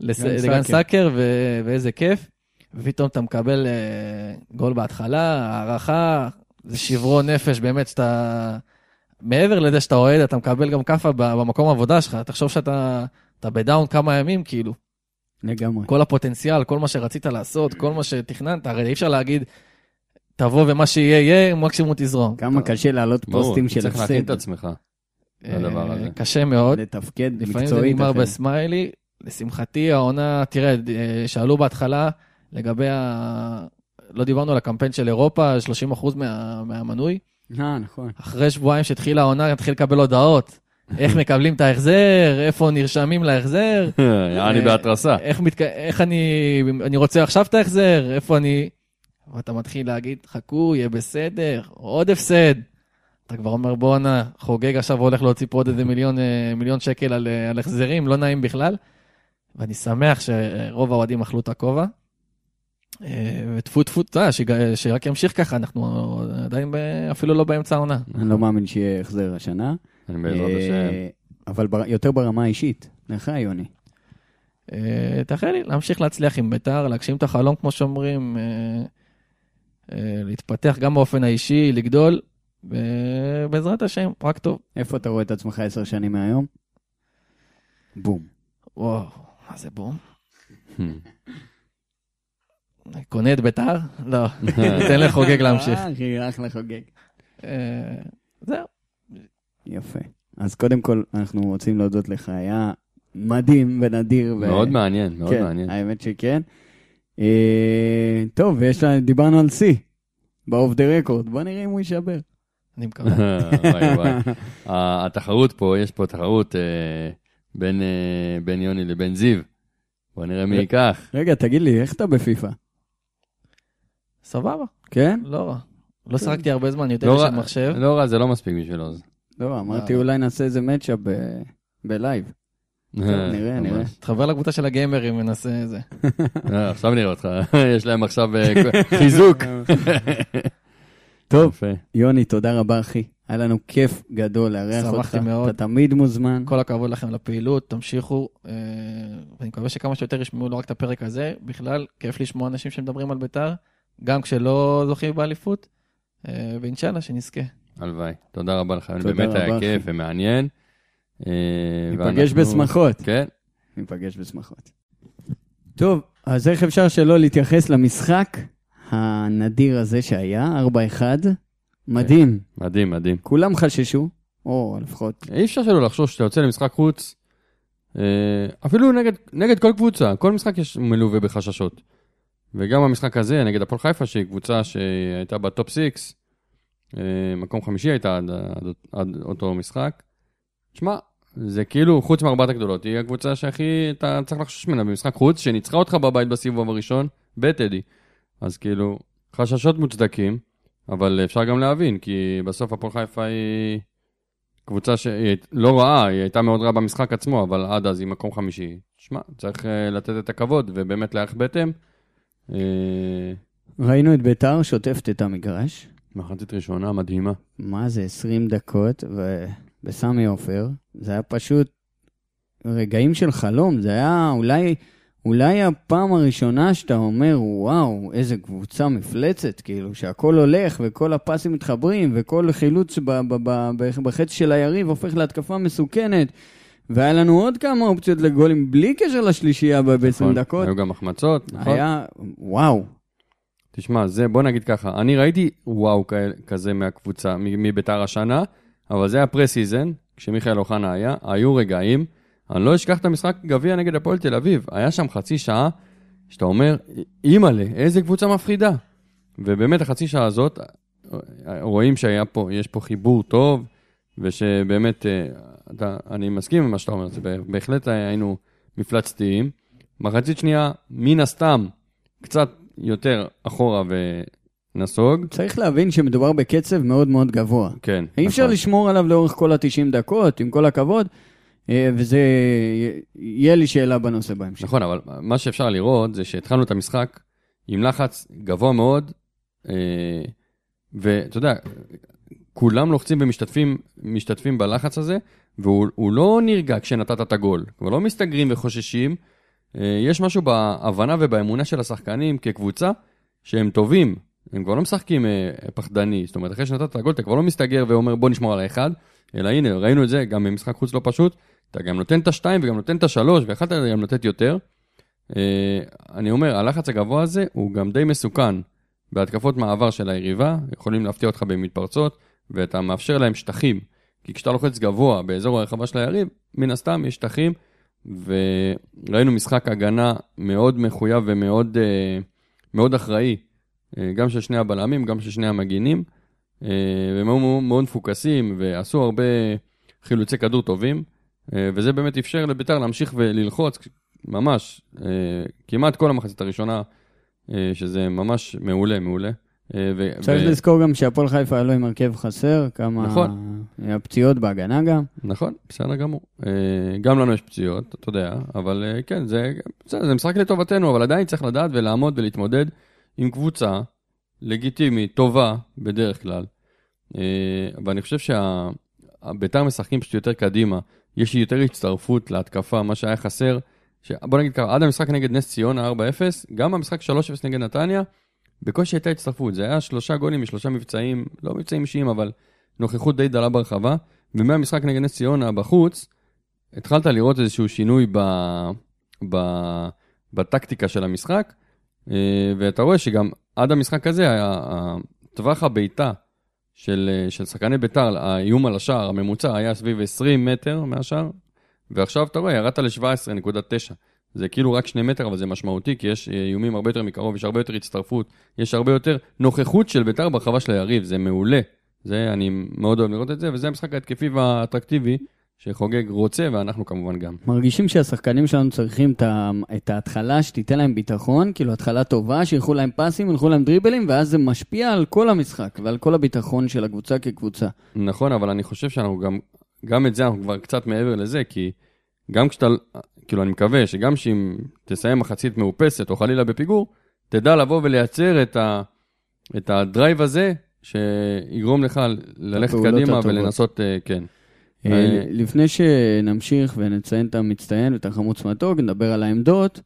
לגן סאקר. סאקר, ו, ואיזה כיף. ופתאום אתה מקבל אה, גול בהתחלה, הערכה, זה שברון נפש באמת שאתה... מעבר לזה שאתה אוהד, אתה מקבל גם כאפה במקום העבודה שלך. תחשוב שאתה אתה בדאון כמה ימים, כאילו. לגמרי. כל הפוטנציאל, כל מה שרצית לעשות, כל מה שתכננת, הרי אי אפשר להגיד, תבוא ומה שיהיה, יהיה, מקסימום תזרום. כמה קשה להעלות פוסטים של צריך להכין את הפסד, עצמך. אה, הדבר הזה. קשה מאוד. לתפקד לפעמים זה מקצועית. נגמר. בסמיילי. לשמחתי, העונה, תראה, אה, שאלו בהתחלה לגבי ה... לא דיברנו על הקמפיין של אירופה, 30% מה, מהמנוי. אה, נכון. אחרי שבועיים שהתחילה העונה, התחיל לקבל הודעות. איך מקבלים את ההחזר, איפה נרשמים להחזר, אה, בהתרסה. איך, מתק... איך אני, אני רוצה עכשיו את ההחזר, איפה אני... ואתה מתחיל להגיד, חכו, יהיה בסדר, עוד הפסד. אתה כבר אומר, בואנה, חוגג עכשיו הולך להוציא פה עוד איזה מיליון, אה, מיליון שקל על, אה, על החזרים, לא נעים בכלל. ואני שמח שרוב האוהדים אכלו את הכובע. אה, וטפו טפו, אתה יודע, שרק ימשיך ככה, אנחנו עדיין. אפילו לא באמצע העונה. אני לא מאמין שיהיה החזר השנה. אני בעזרת אה, השם. אבל יותר ברמה האישית. לך, יוני. אה, תאחל לי להמשיך להצליח עם ביתר, להגשים את החלום, כמו שאומרים, להתפתח גם באופן האישי, לגדול, ובעזרת השם, רק טוב. איפה אתה רואה את עצמך עשר שנים מהיום? בום. וואו, מה זה בום? קונה את ביתר? לא, ניתן לחוגג להמשיך. אה, אחי, אחלה חוגג. אה, זהו. יפה. אז קודם כל, אנחנו רוצים להודות לך, היה מדהים ונדיר. ו- מאוד מעניין, מאוד כן, מעניין. האמת שכן. אה, טוב, ויש לה, דיברנו על שיא, באוף דה רקורד, בוא נראה אם הוא יישבר. אני מקווה. וואי וואי. ה- התחרות פה, יש פה תחרות אה, בין אה, בין יוני לבין זיו. בוא נראה מי ייקח. רגע, תגיד לי, איך אתה בפיפא? סבבה, כן? לא רע. לא שיחקתי הרבה זמן, יותר לא של רע- מחשב. לא רע, זה לא מספיק בשבילו. אז. לא, אמרתי אה. אולי נעשה איזה מצ'אפ ב- בלייב. נראה, נראה. ממש. תחבר לקבוצה של הגיימרים ונעשה איזה. אה, עכשיו נראה אותך, יש להם עכשיו אה, חיזוק. טוב. יוני, תודה רבה, אחי. היה לנו כיף גדול לארח אותך. שמחתי מאוד. אתה תמיד מוזמן. כל הכבוד לכם לפעילות, תמשיכו, אה, ואני מקווה שכמה שיותר ישמעו לא רק את הפרק הזה, בכלל, כיף לשמוע אנשים שמדברים על בית"ר, גם כשלא זוכים באליפות, אה, ואינשאללה, שנזכה. הלוואי. תודה רבה לך, תודה באמת רבה, היה אחי. כיף ומעניין. אה, ניפגש ואנחנו- בשמחות. כן. ניפגש בשמחות. טוב, אז איך אפשר שלא להתייחס למשחק הנדיר הזה שהיה, 4-1? מדהים. מדהים, מדהים. כולם חששו, או לפחות, אי אפשר שלא לחשוש שאתה יוצא למשחק חוץ, אה, אפילו נגד, נגד כל קבוצה, כל משחק יש מלווה בחששות. וגם המשחק הזה, נגד הפועל חיפה, שהיא קבוצה שהייתה בטופ 6, מקום חמישי הייתה עד, עד, עד אותו משחק. שמע, זה כאילו, חוץ מארבעת הגדולות, היא הקבוצה שהכי אתה צריך לחשוש ממנה במשחק חוץ, שניצחה אותך בבית בסיבוב הראשון, בטדי. אז כאילו, חששות מוצדקים, אבל אפשר גם להבין, כי בסוף הפועל חיפה היא קבוצה שהיא לא רעה, היא הייתה מאוד רעה במשחק עצמו, אבל עד אז היא מקום חמישי. שמע, צריך אה, לתת את הכבוד ובאמת להיערך בהתאם. אה, ראינו את ביתר שוטפת את המגרש, מחצית ראשונה מדהימה. מה זה, 20 דקות, ובסמי עופר, זה היה פשוט רגעים של חלום, זה היה אולי, אולי הפעם הראשונה שאתה אומר, וואו, איזה קבוצה מפלצת, כאילו, שהכל הולך וכל הפסים מתחברים וכל חילוץ ב- ב- ב- ב- בחצי של היריב הופך להתקפה מסוכנת. והיה לנו עוד כמה אופציות לגולים בלי קשר לשלישייה ב- ב-20 נכון, דקות. היו גם החמצות, נכון? היה, וואו, תשמע, זה, בוא נגיד ככה, אני ראיתי וואו כזה מהקבוצה, מביתר השנה, אבל זה היה פרה-סיזן, כשמיכאל אוחנה היה, היו רגעים, אני לא אשכח את המשחק גביע נגד הפועל תל אביב, היה שם חצי שעה, שאתה אומר, אימא'לה, איזה קבוצה מפחידה. ובאמת החצי שעה הזאת, רואים שהיה פה, יש פה חיבור טוב, ושבאמת, אה, אתה, אני מסכים עם מה שאתה אומר, זה בהחלט היינו מפלצתיים. מחצית שנייה, מן הסתם, קצת יותר אחורה ונסוג. צריך להבין שמדובר בקצב מאוד מאוד גבוה. כן. אי אפשר נכון. לשמור עליו לאורך כל ה-90 דקות, עם כל הכבוד, אה, וזה, יהיה לי שאלה בנושא בהמשך. נכון, אבל מה שאפשר לראות זה שהתחלנו את המשחק עם לחץ גבוה מאוד, אה, ואתה יודע, כולם לוחצים ומשתתפים משתתפים בלחץ הזה, והוא הוא לא נרגע כשנתת את הגול. כבר לא מסתגרים וחוששים. אה, יש משהו בהבנה ובאמונה של השחקנים כקבוצה, שהם טובים. הם כבר לא משחקים אה, פחדני. זאת אומרת, אחרי שנתת את הגול, אתה כבר לא מסתגר ואומר בוא נשמור על האחד, אלא הנה, ראינו את זה גם במשחק חוץ לא פשוט. אתה גם נותן את השתיים וגם נותן את השלוש, ויכלת גם לתת יותר. אה, אני אומר, הלחץ הגבוה הזה הוא גם די מסוכן בהתקפות מעבר של היריבה, יכולים להפתיע אותך במתפרצות, ואתה מאפשר להם שטחים. כי כשאתה לוחץ גבוה באזור הרחבה של היריב, מן הסתם יש שטחים, וראינו משחק הגנה מאוד מחויב ומאוד אה, מאוד אחראי, אה, גם של שני הבלמים, גם של שני המגינים, אה, והם היו מאוד מפוקסים, ועשו הרבה חילוצי כדור טובים, וזה באמת אפשר לביתר להמשיך וללחוץ, ממש, כמעט כל המחצית הראשונה, שזה ממש מעולה, מעולה. אה, ו- צריך ו- לזכור גם שהפועל חיפה היה לו עם הרכב חסר, כמה נכון. הפציעות בהגנה גם. נכון, בסדר גמור. אה, גם לנו יש פציעות, אתה יודע, אבל אה, כן, זה, בסדר, זה משחק לטובתנו, אבל עדיין צריך לדעת ולעמוד ולהתמודד עם קבוצה לגיטימית, טובה, בדרך כלל. ואני חושב שהביתר משחקים פשוט יותר קדימה, יש יותר הצטרפות להתקפה, מה שהיה חסר. ש... בוא נגיד ככה, עד המשחק נגד נס ציונה 4-0, גם במשחק 3-0 נגד נתניה, בקושי הייתה הצטרפות. זה היה שלושה גולים משלושה מבצעים, לא מבצעים אישיים, אבל נוכחות די דלה ברחבה. ומהמשחק נגד נס ציונה בחוץ, התחלת לראות איזשהו שינוי ב... ב... בטקטיקה של המשחק, אה, ואתה רואה שגם עד המשחק הזה, טווח הבעיטה של, אה, של שחקני ביתר, האיום על השער הממוצע היה סביב 20 מטר מהשער, ועכשיו אתה רואה, ירדת ל-17.9. זה כאילו רק שני מטר, אבל זה משמעותי, כי יש אה, איומים הרבה יותר מקרוב, יש הרבה יותר הצטרפות, יש הרבה יותר נוכחות של ביתר ברחבה של היריב, זה מעולה. זה, אני מאוד אוהב לראות את זה, וזה המשחק ההתקפי והאטרקטיבי שחוגג רוצה, ואנחנו כמובן גם. מרגישים שהשחקנים שלנו צריכים את, ההתחלה שתיתן להם ביטחון, כאילו התחלה טובה, שילכו להם פסים, ילכו להם דריבלים, ואז זה משפיע על כל המשחק ועל כל הביטחון של הקבוצה כקבוצה. נכון, אבל אני חושב שאנחנו גם, גם את זה אנחנו כבר קצת מעבר לזה, כי גם כשאתה, כאילו אני מקווה שגם שאם תסיים מחצית מאופסת או חלילה בפיגור, תדע לבוא ולייצר את, ה, את הדרייב הזה, שיגרום לך ללכת קדימה הטובות. ולנסות, אה, כן. אה, אה, לפני שנמשיך ונציין את המצטיין ואת החמוץ מתוק, נדבר על העמדות,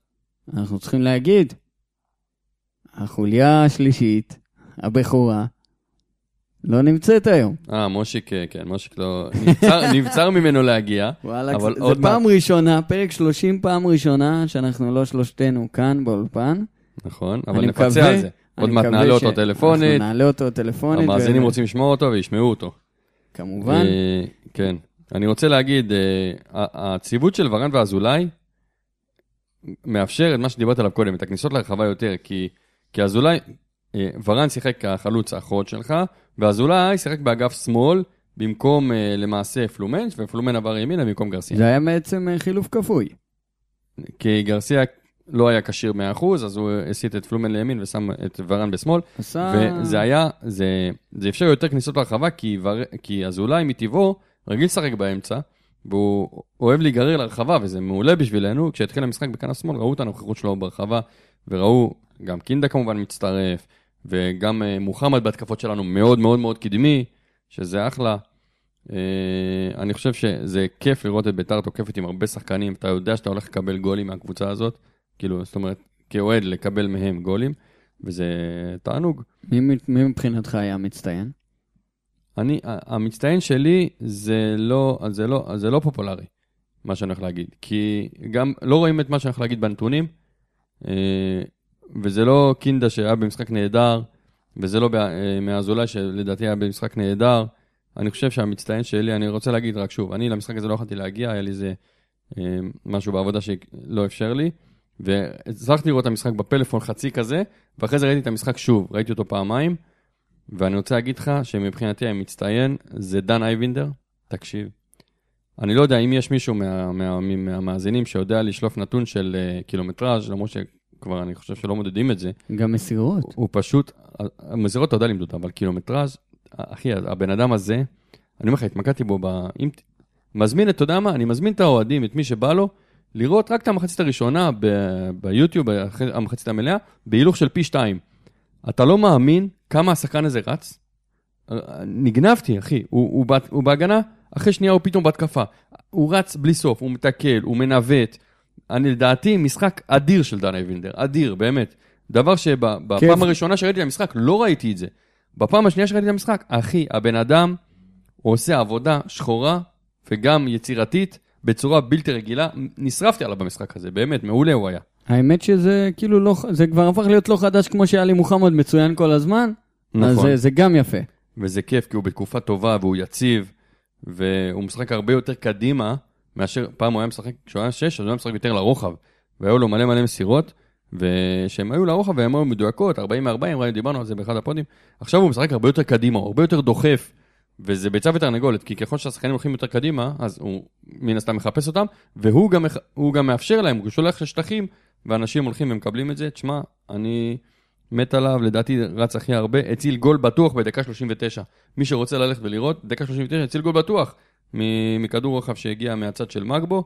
אנחנו צריכים להגיד, החוליה השלישית, הבכורה, לא נמצאת היום. אה, מושיק, אה, כן, מושיק לא, נבצר, נבצר ממנו להגיע. וואלה, אבל זה עוד פעם ראשונה, פרק 30 פעם ראשונה, שאנחנו לא שלושתנו כאן באולפן. נכון, אבל נפצה מקווה- על זה. עוד מעט נעלה אותו שאנחנו טלפונית, נעלה אותו טלפונית. המאזינים ו- רוצים לשמוע אותו וישמעו אותו. כמובן. אה, כן. אני רוצה להגיד, אה, הציוות של ורן ואזולאי מאפשר את מה שדיברת עליו קודם, את הכניסות לרחבה יותר, כי, כי אזולאי, אה, ורן שיחק כחלוץ האחרון שלך, ואזולאי שיחק באגף שמאל, במקום אה, למעשה פלומנש, ופלומן עבר ימינה במקום גרסיה. זה היה בעצם אה, חילוף כפוי. כי גרסיה לא היה כשיר 100%, אז הוא הסיט את פלומן לימין ושם את ורן בשמאל, עשה... וזה היה, זה, זה אפשר יותר כניסות לרחבה, כי, ור, כי אזולאי מטבעו רגיל לשחק באמצע, והוא אוהב להיגרר לרחבה, וזה מעולה בשבילנו. כשהתחיל המשחק בכנף שמאל, ראו את הנוכחות שלו ברחבה, וראו, גם קינדה כמובן מצטרף, וגם אה, מוחמד בהתקפות שלנו מאוד מאוד מאוד קדמי, שזה אחלה. אה, אני חושב שזה כיף לראות את ביתר תוקפת עם הרבה שחקנים, אתה יודע שאתה הולך לקבל גולים מהקבוצה הזאת, כאילו, זאת אומרת, כאוהד לקבל מהם גולים, וזה תענוג. מי, מי מבחינתך היה מצטיין? אני, המצטיין שלי זה לא, זה לא, זה לא פופולרי, מה שאני הולך להגיד. כי גם לא רואים את מה שאני הולך להגיד בנתונים, אה, וזה לא קינדה שהיה במשחק נהדר, וזה לא אה, מאזולאי שלדעתי היה במשחק נהדר. אני חושב שהמצטיין שלי, אני רוצה להגיד רק שוב, אני למשחק הזה לא יכולתי להגיע, היה לי איזה אה, משהו בעבודה שלא אפשר לי. והצלחתי לראות את המשחק בפלאפון חצי כזה, ואחרי זה ראיתי את המשחק שוב, ראיתי אותו פעמיים, ואני רוצה להגיד לך שמבחינתי המצטיין זה דן אייבינדר, תקשיב. אני לא יודע אם יש מישהו מה, מה, מה, מהמאזינים שיודע לשלוף נתון של uh, קילומטראז', למרות שכבר אני חושב שלא מודדים את זה. גם מסירות. הוא, הוא פשוט, מסירות אתה יודע למדוד, אבל קילומטראז', אחי, הבן אדם הזה, אני אומר לך, התמקדתי בו, ב, אם, מזמין את, אתה יודע מה, אני מזמין את האוהדים, את מי שבא לו, לראות רק את המחצית הראשונה ב- ביוטיוב, המחצית המלאה, בהילוך של פי שתיים. אתה לא מאמין כמה השחקן הזה רץ. נגנבתי, אחי. הוא, הוא, הוא, הוא בהגנה, אחרי שנייה הוא פתאום בהתקפה. הוא רץ בלי סוף, הוא מתקל, הוא מנווט. אני לדעתי משחק אדיר של דן אבינדר, אדיר, באמת. דבר שבפעם הראשונה שראיתי את המשחק לא ראיתי את זה. בפעם השנייה שראיתי את המשחק, אחי, הבן אדם עושה עבודה שחורה וגם יצירתית, בצורה בלתי רגילה. נשרפתי עליו במשחק הזה, באמת, מעולה הוא היה. האמת שזה כאילו לא, זה כבר הפך להיות לא חדש כמו שהיה לי מוחמד מצוין כל הזמן. נכון. אז זה, זה גם יפה. וזה כיף, כי הוא בתקופה טובה והוא יציב, והוא משחק הרבה יותר קדימה, מאשר פעם הוא היה משחק, כשהוא היה שש, אז הוא היה משחק יותר לרוחב. והיו לו מלא מלא מסירות, ושהם היו לרוחב והן היו מדויקות, 40 מ-40, דיברנו על זה באחד הפודים. עכשיו הוא משחק הרבה יותר קדימה, הוא הרבה יותר דוחף. וזה ביצה ותרנגולת, כי ככל שהשחקנים הולכים יותר קדימה, אז הוא מן הסתם מחפש אותם, והוא גם, גם מאפשר להם, הוא שולח לשטחים, ואנשים הולכים ומקבלים את זה. תשמע, אני מת עליו, לדעתי רץ הכי הרבה, הציל גול בטוח בדקה 39. מי שרוצה ללכת ולראות, דקה 39 הציל גול בטוח מכדור רוחב שהגיע מהצד של מגבו.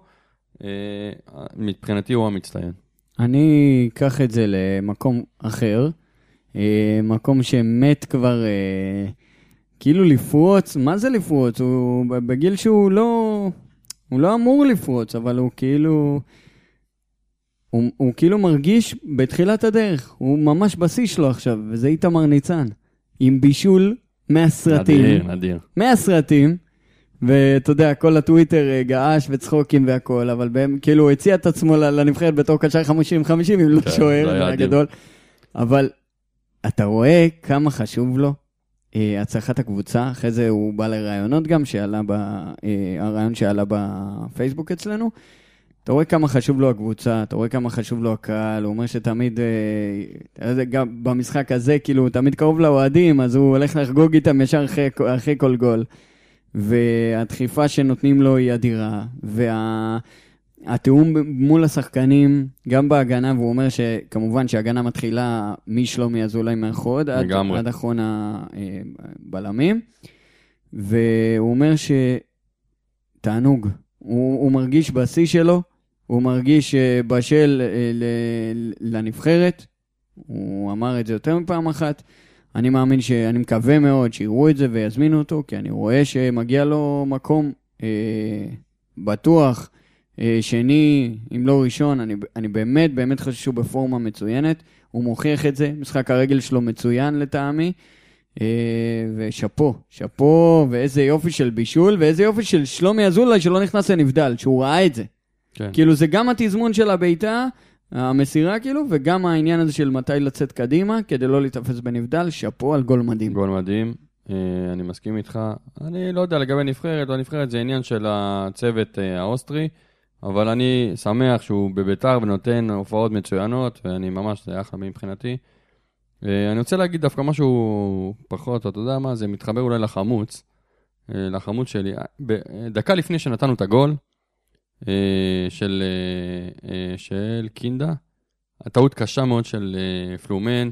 אה, מבחינתי הוא המצטיין. אני אקח את זה למקום אחר, אה, מקום שמת כבר... אה, כאילו לפרוץ, מה זה לפרוץ? הוא בגיל שהוא לא... הוא לא אמור לפרוץ, אבל הוא כאילו... הוא, הוא כאילו מרגיש בתחילת הדרך, הוא ממש בשיא שלו עכשיו, וזה איתמר ניצן. עם בישול מהסרטים. נדיר, נדיר. מהסרטים, ואתה יודע, כל הטוויטר אה, געש וצחוקים והכל, אבל בהם, כאילו הוא הציע את עצמו לנבחרת בתור קשר 50-50, אם לא כן, שוער הגדול. אבל אתה רואה כמה חשוב לו אה, הצלחת הקבוצה, אחרי זה הוא בא לראיונות גם, שעלה ב... אה, הרעיון שעלה בפייסבוק אצלנו. אתה רואה כמה חשוב לו הקבוצה, אתה רואה כמה חשוב לו הקהל, הוא אומר שתמיד, גם במשחק הזה, כאילו, הוא תמיד קרוב לאוהדים, אז הוא הולך לחגוג איתם ישר אחרי, אחרי כל גול. והדחיפה שנותנים לו היא אדירה, וה... התיאום מול השחקנים, גם בהגנה, והוא אומר שכמובן שההגנה מתחילה משלומי אזולאי מאחוד, עד, עד אחרון הבלמים. והוא אומר שתענוג, הוא, הוא מרגיש בשיא שלו, הוא מרגיש אה, בשל אה, לנבחרת, הוא אמר את זה יותר מפעם אחת. אני מאמין שאני מקווה מאוד שיראו את זה ויזמינו אותו, כי אני רואה שמגיע לו מקום אה, בטוח. אה, שני, אם לא ראשון, אני, אני באמת באמת חושב שהוא בפורמה מצוינת. הוא מוכיח את זה, משחק הרגל שלו מצוין לטעמי. אה, ושאפו, שאפו, ואיזה יופי של בישול, ואיזה יופי של שלומי אזולאי שלא נכנס לנבדל, שהוא ראה את זה. כן. כאילו זה גם התזמון של הבעיטה, המסירה כאילו, וגם העניין הזה של מתי לצאת קדימה, כדי לא להיתפס בנבדל, שאפו על גול מדהים. גול מדהים, אה, אני מסכים איתך. אני לא יודע לגבי נבחרת, לא נבחרת, זה עניין של הצוות האוסטרי. אבל אני שמח שהוא בביתר ונותן הופעות מצוינות, ואני ממש, זה אחלה מבחינתי. אה, אני רוצה להגיד דווקא משהו פחות, אתה יודע מה, זה מתחבר אולי לחמוץ, אה, לחמוץ שלי. דקה לפני שנתנו את הגול אה, של, של קינדה, הטעות קשה מאוד של פלומן,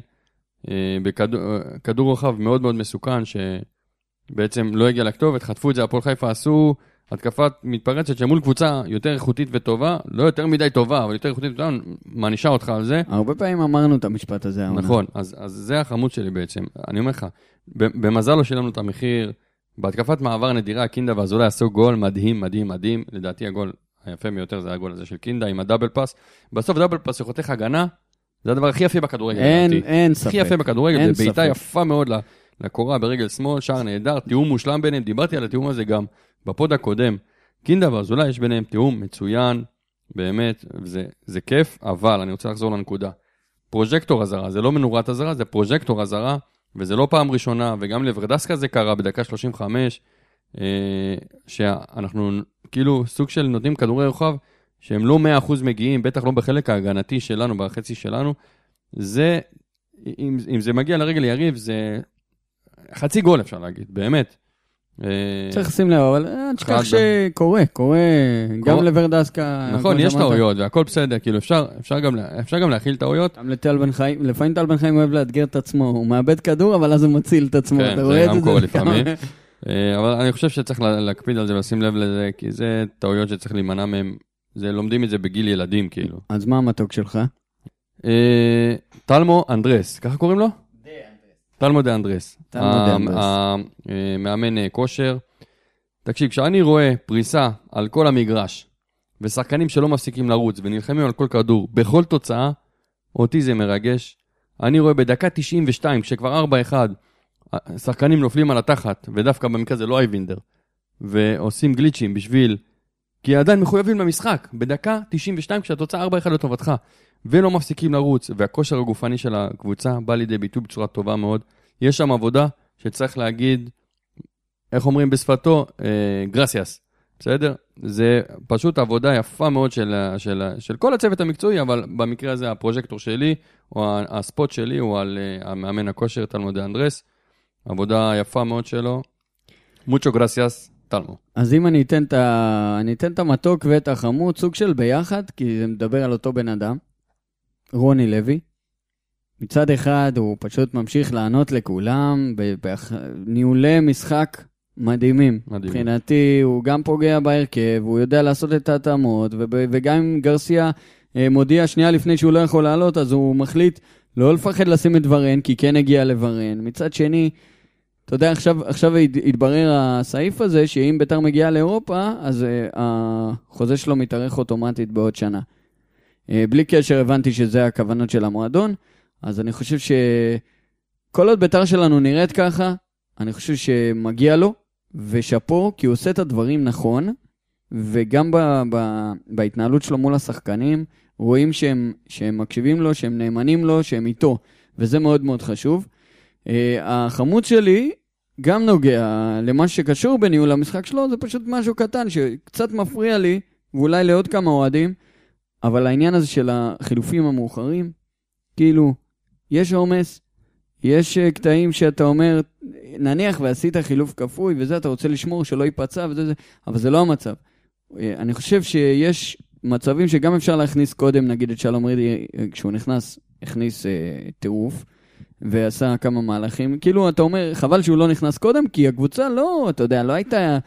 בכדור רוחב מאוד מאוד מסוכן, שבעצם לא הגיע לכתובת, חטפו את זה, הפועל חיפה עשו התקפה מתפרצת שמול קבוצה יותר איכותית וטובה, לא יותר מדי טובה, אבל יותר איכותית וטובה, מענישה אותך על זה. הרבה פעמים אמרנו את המשפט הזה. נכון, אז, אז זה החמוד שלי בעצם. אני אומר לך, במזל לא שילמנו את המחיר. בהתקפת מעבר נדירה, קינדה ואזולאי עשו גול מדהים, מדהים, מדהים. לדעתי הגול היפה ביותר זה הגול הזה של קינדה עם הדאבל פאס. בסוף double pass שחותך הגנה, זה הדבר הכי יפה בכדורגל, אין, לדעתי. אין ספק. הכי יפה בכדורגל, זה בעיטה. יפה מאוד לקורה ברגל שמאל, שער נהדר, תיאום מושלם ביניהם, דיברתי על התיאום הזה גם בפוד הקודם. קינדה ואזולאי יש ביניהם תיאום מצוין, באמת, זה, זה כיף, אבל אני רוצה לחזור לנקודה. פרוז'קטור אזהרה, זה לא מנורת אזהרה, זה פרוז'קטור אזהרה, וזה לא פעם ראשונה, וגם לוורדסקה זה קרה בדקה 35, אה, שאנחנו כאילו סוג של נותנים כדורי רוחב, שהם לא 100% מגיעים, בטח לא בחלק ההגנתי שלנו, בחצי שלנו. זה, אם, אם זה מגיע לרגל יריב, זה חצי גול אפשר להגיד, באמת. אה, צריך לשים לב, אבל אה, אל תשכח חד- שקורה, קורה, גם קורה. לוורדסקה. נכון, יש. טעויות והכל בסדר, כאילו אפשר, גם, גם להכיל טעויות. גם לטל בן חיים, לפעמים טל בן חיים אוהב לאתגר את עצמו, הוא מאבד כדור, אבל אז הוא מציל את עצמו, כן, אתה רואה את גם זה? קורה זה לפעמים. כמה- אה, אבל אני חושב שצריך לה- להקפיד על זה ולשים לב לזה, כי זה טעויות שצריך להימנע מהם. זה לומדים את זה בגיל ילדים, כאילו. אז מה המתוק שלך? אה, טלמו אנדרס, ככה קוראים לו? טלמו דה אנדרס. טלמו דה אנדרס. ה- אה, אה, כושר. תקשיב, כשאני רואה פריסה על כל המגרש, ושחקנים שלא מפסיקים לרוץ ונלחמים על כל כדור, בכל תוצאה, אותי זה מרגש. אני רואה בדקה 92, כשכבר 4-1, שחקנים נופלים על התחת, ודווקא במקרה זה לא אייבינדר, ועושים גליצ'ים בשביל... כי עדיין מחויבים למשחק, בדקה 92 כשהתוצאה 4-1 לטובתך, ולא מפסיקים לרוץ, והכושר הגופני של הקבוצה בא לידי ביטוי בצורה טובה מאוד. יש שם עבודה שצריך להגיד, איך אומרים בשפתו? אה, גרסיאס, בסדר? זה פשוט עבודה יפה מאוד של, של, של כל הצוות המקצועי, אבל במקרה הזה הפרוז'קטור שלי, או הספוט שלי, הוא על אה, המאמן הכושר, טלמו דה אנדרס. עבודה יפה מאוד שלו. מוצ'ו גרסיאס, טלמו. אז אם אני אתן את ה- אני אתן את המתוק ואת החמוד, סוג של ביחד, כי זה מדבר על אותו בן אדם, רוני לוי. מצד אחד הוא פשוט ממשיך לענות לכולם בניהולי משחק מדהימים. מדהים. מבחינתי הוא גם פוגע בהרכב, הוא יודע לעשות את ההתאמות, וגם אם גרסיה אה, מודיע שנייה לפני שהוא לא יכול לעלות, אז הוא מחליט לא לפחד לשים את ורן, כי כן הגיע לוורן. מצד שני, אתה יודע, עכשיו, עכשיו הת- התברר הסעיף הזה, שאם ביתר מגיעה לאירופה, אז uh, החוזה שלו מתארך אוטומטית בעוד שנה. Uh, בלי קשר, הבנתי שזה הכוונות של המועדון, אז אני חושב שכל עוד ביתר שלנו נראית ככה, אני חושב שמגיע לו, ושאפו, כי הוא עושה את הדברים נכון, וגם ב, ב, בהתנהלות שלו מול השחקנים, רואים שהם, שהם מקשיבים לו, שהם נאמנים לו, שהם איתו, וזה מאוד מאוד חשוב. Uh, החמוד שלי גם נוגע למה שקשור בניהול המשחק שלו, זה פשוט משהו קטן שקצת מפריע לי, ואולי לעוד כמה אוהדים, אבל העניין הזה של החילופים המאוחרים, כאילו, יש עומס, יש uh, קטעים שאתה אומר, נניח ועשית חילוף כפוי וזה, אתה רוצה לשמור שלא ייפצע וזה, זה, אבל זה לא המצב. Uh, אני חושב שיש מצבים שגם אפשר להכניס קודם, נגיד את שלום רידי, כשהוא נכנס, הכניס טירוף. ועשה כמה מהלכים. כאילו, אתה אומר, חבל שהוא לא נכנס קודם, כי הקבוצה לא, אתה יודע, לא הייתה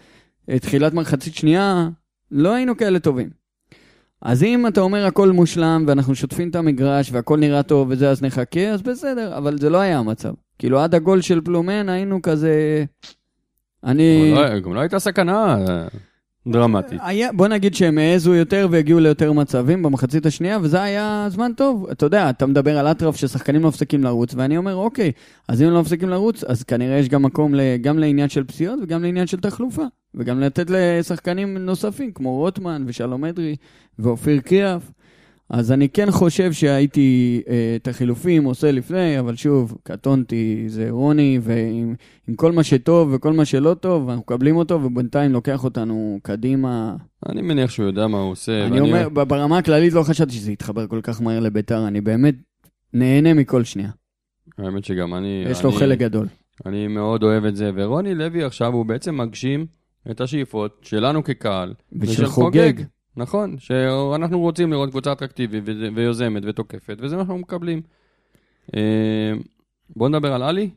תחילת מחצית שנייה, לא היינו כאלה טובים. אז אם אתה אומר הכל מושלם, ואנחנו שוטפים את המגרש, והכל נראה טוב וזה, אז נחכה, אז בסדר, אבל זה לא היה המצב. כאילו, עד הגול של פלומן היינו כזה... אני... גם לא- גם לא הייתה סכנה אה, דרמטית. היה, בוא נגיד שהם העזו יותר והגיעו ליותר מצבים במחצית השנייה, וזה היה זמן טוב. אתה יודע, אתה מדבר על אטרף ששחקנים לא מפסיקים לרוץ, ואני אומר, אוקיי, אז אם הם לא מפסיקים לרוץ, אז כנראה יש גם מקום גם לעניין של פציעות וגם לעניין של תחלופה. וגם לתת לשחקנים נוספים, כמו רוטמן ושלום אדרי ואופיר קריאף. אז אני כן חושב שהייתי אה, את החילופים עושה לפני, אבל שוב, קטונתי, זה רוני, ועם עם כל מה שטוב וכל מה שלא טוב, אנחנו מקבלים אותו, ובינתיים לוקח אותנו קדימה. אני מניח שהוא יודע מה הוא עושה. אני ואני- אומר, ב- ברמה הכללית לא חשבתי שזה יתחבר כל כך מהר לביתר, אני באמת נהנה מכל שנייה. האמת שגם אני... יש לו אני- חלק גדול. אני מאוד אוהב את זה, ורוני לוי עכשיו הוא בעצם מגשים את השאיפות שלנו כקהל. ושל חוגג. נכון, שאנחנו רוצים לראות קבוצה אטרקטיבית ויוזמת ותוקפת, וזה מה שאנחנו מקבלים. אה, בוא נדבר על עלי.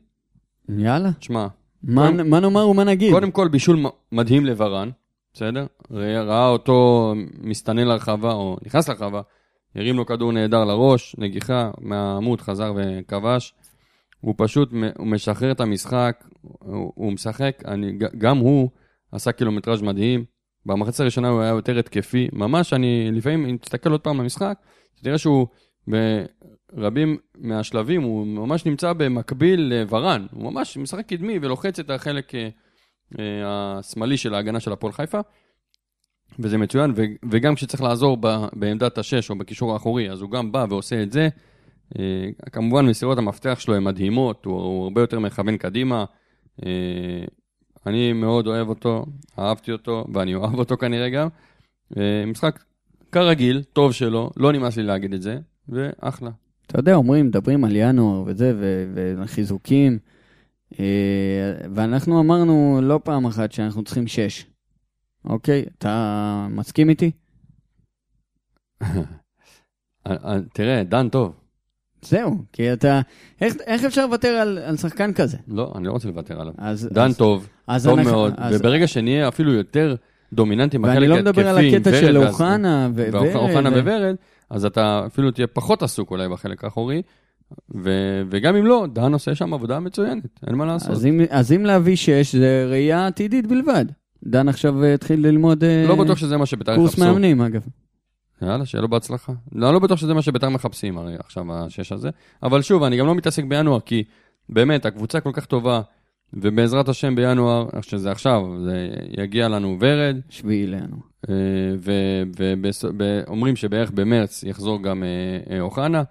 יאללה. תשמע, מה קודם- מה נאמר ומה נגיד? קודם כל בישול מדהים לברן, בסדר? ראה, ראה אותו מסתנן לרחבה, או נכנס לרחבה, הרים לו כדור נהדר לראש, נגיחה מהעמוד, חזר וכבש. הוא פשוט, הוא משחרר את המשחק, הוא, הוא משחק, אני, גם הוא עשה קילומטראז' מדהים. במחצית הראשונה הוא היה יותר התקפי, ממש אני, לפעמים, אם תסתכל עוד פעם במשחק, תראה שהוא ברבים מהשלבים, הוא ממש נמצא במקביל לוורן, הוא ממש משחק קדמי ולוחץ את החלק אה, אה, השמאלי של ההגנה של הפועל חיפה, וזה מצוין, ו, וגם כשצריך לעזור ב, בעמדת השש או בקישור האחורי, אז הוא גם בא ועושה את זה. אה, כמובן מסירות המפתח שלו הן מדהימות, הוא, הוא הרבה יותר מכוון קדימה. אני מאוד אוהב אותו, אהבתי אותו, ואני אוהב אותו כנראה גם. אה, משחק כרגיל, טוב שלו, לא נמאס לי להגיד את זה, ואחלה. אתה יודע, אומרים, מדברים על ינואר וזה, וחיזוקים, אה, ואנחנו אמרנו לא פעם אחת שאנחנו צריכים שש. אוקיי? אתה מסכים איתי? אה, תראה, דן טוב. זהו, כי אתה... איך, איך אפשר לוותר על, על שחקן כזה? לא, אני לא רוצה לוותר עליו. אז, דן אז, טוב, אז טוב אנחנו- מאוד, אז- וברגע שנהיה אפילו יותר דומיננטי ואני ההתקפי, לא מדבר על הקטע של אוחנה ו- ורד. ואוחנה ו- וורד, אז אתה אפילו תהיה פחות עסוק אולי בחלק האחורי, ו- וגם אם לא, דן עושה שם עבודה מצוינת, אין מה לעשות. אז אם, אז אם להביא שש, זה ראייה עתידית בלבד. דן עכשיו אה, התחיל ללמוד אה, לא בטוח שזה מה שביתר קורס יחפשו. מאמנים, אגב. יאללה, שיהיה לו בהצלחה. לא, לא בטוח שזה מה שביתר מחפשים הרי עכשיו, השש הזה. אבל שוב, אני גם לא מתעסק בינואר, כי באמת, הקבוצה כל כך טובה, ובעזרת השם בינואר, שזה עכשיו, זה יגיע לנו ורד, שביעי לינואר. ואומרים שבערך במרץ יחזור גם אה, אה, אוחנה.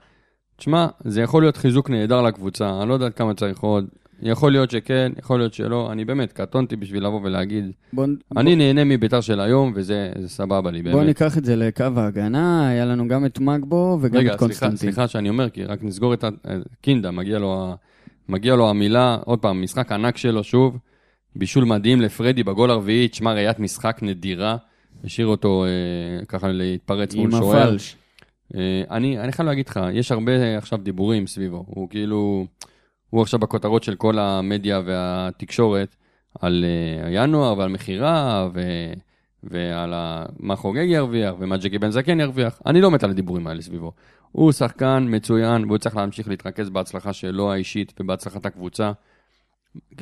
תשמע, זה יכול להיות חיזוק נהדר לקבוצה, אני לא יודע כמה צריך עוד. יכול להיות שכן, יכול להיות שלא. אני באמת קטונתי בשביל לבוא ולהגיד. בוא, אני נהנה מביתר של היום, וזה זה סבבה לי, בוא באמת. ניקח את זה לקו ההגנה, היה לנו גם את מגבו וגם רגע, את סליחה, קונסטנטין. סליחה שאני אומר, כי רק נסגור את ה... אה, קינדה, מגיע לו. מגיע לו המילה, עוד פעם, משחק ענק שלו שוב, בישול מדהים לפרדי בגול הרביעי, תשמע, ראיית משחק נדירה, השאיר אותו אה, ככה להתפרץ מול עם שוער. הפלש. אה, אני, אני חייב להגיד לך, יש הרבה עכשיו דיבורים סביבו, הוא כאילו, הוא עכשיו בכותרות של כל המדיה והתקשורת על אה, ינואר ועל מכירה ו... ועל. מה חוגג ירוויח ומה ג'קי בן זקן ירוויח. אני לא מת על הדיבורים האלה סביבו. הוא שחקן מצוין והוא צריך להמשיך להתרכז בהצלחה שלו האישית ובהצלחת הקבוצה.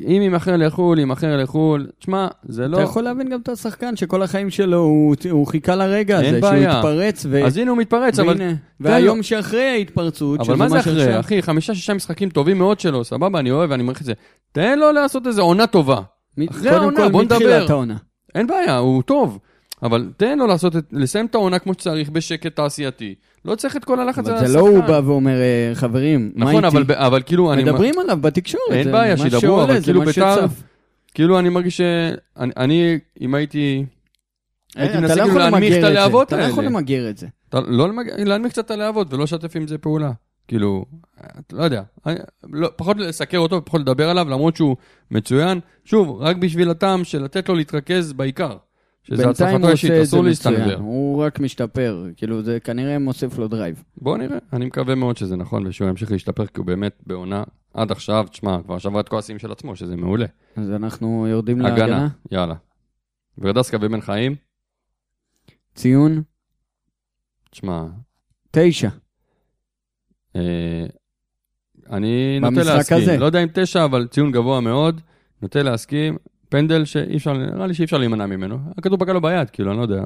אם יימכר לחו"ל, יימכר לחו"ל, תשמע, זה לא... אתה יכול להבין גם את השחקן שכל החיים שלו, הוא, הוא חיכה לרגע הזה, שהוא בעיה. יתפרץ, ו... אז הנה הוא מתפרץ, אבל והנה, והיום שאחרי ההתפרצות, אבל מה זה אחרי? שעכשיו- אחי, חמישה, שישה משחקים טובים מאוד שלו, סבבה, אני אוהב, אני מעריך את זה. תן לו לעשות איזה עונה טובה. מ- אחרי העונה, כל, בוא נדבר. מתחילת העונה. אין בעיה, הוא טוב. אבל תן לו לעשות את, לסיים את העונה כמו שצריך, בשקט תעשייתי. לא צריך את כל הלחץ אבל על זה לא הוא בא ואומר, אה, חברים, מה נכון, איתי? אבל, אבל כאילו, אני, מדברים עליו בתקשורת. אין זה בעיה, שידברו, אבל כאילו בית"ר-. כאילו אני מרגיש ש... אני, אני אם הייתי... הייתי אה, מנסה אתה לא כאילו להנמיך את למגר. הלהבות אתה לא יכול האלה. למגר את זה. לא למג... להנמיך קצת את הלהבות ולא לשתף עם זה פעולה. כאילו, לא יודע, אני, לא, פחות לסקר אותו ופחות לדבר עליו, למרות שהוא מצוין. שוב, רק בשביל הטעם של לתת לו להתרכז בעיקר. שזה בינתיים הצלחתו הוא האישית, עושה את זה אסור מצוין. להסתנוור. הוא רק משתפר. כאילו, זה כנראה מוסיף לו drive. בוא נראה, אני מקווה מאוד שזה נכון ושהוא ימשיך להשתפר, כי הוא באמת בעונה עד עכשיו, תשמע, כבר שבר את כל השיאים של עצמו, שזה מעולה. אז אנחנו יורדים הגנה, להגנה. יאללה. ורדסקה ובן חיים, ציון, תשמע, תשע. אה, אני נוטה להסכים. הזה. לא יודע אם תשע, אבל ציון גבוה מאוד, נוטה להסכים. פנדל שאי אפשר, נראה לי שאי אפשר להימנע ממנו. הכדור פגע לו ביד, כאילו, אני לא יודע.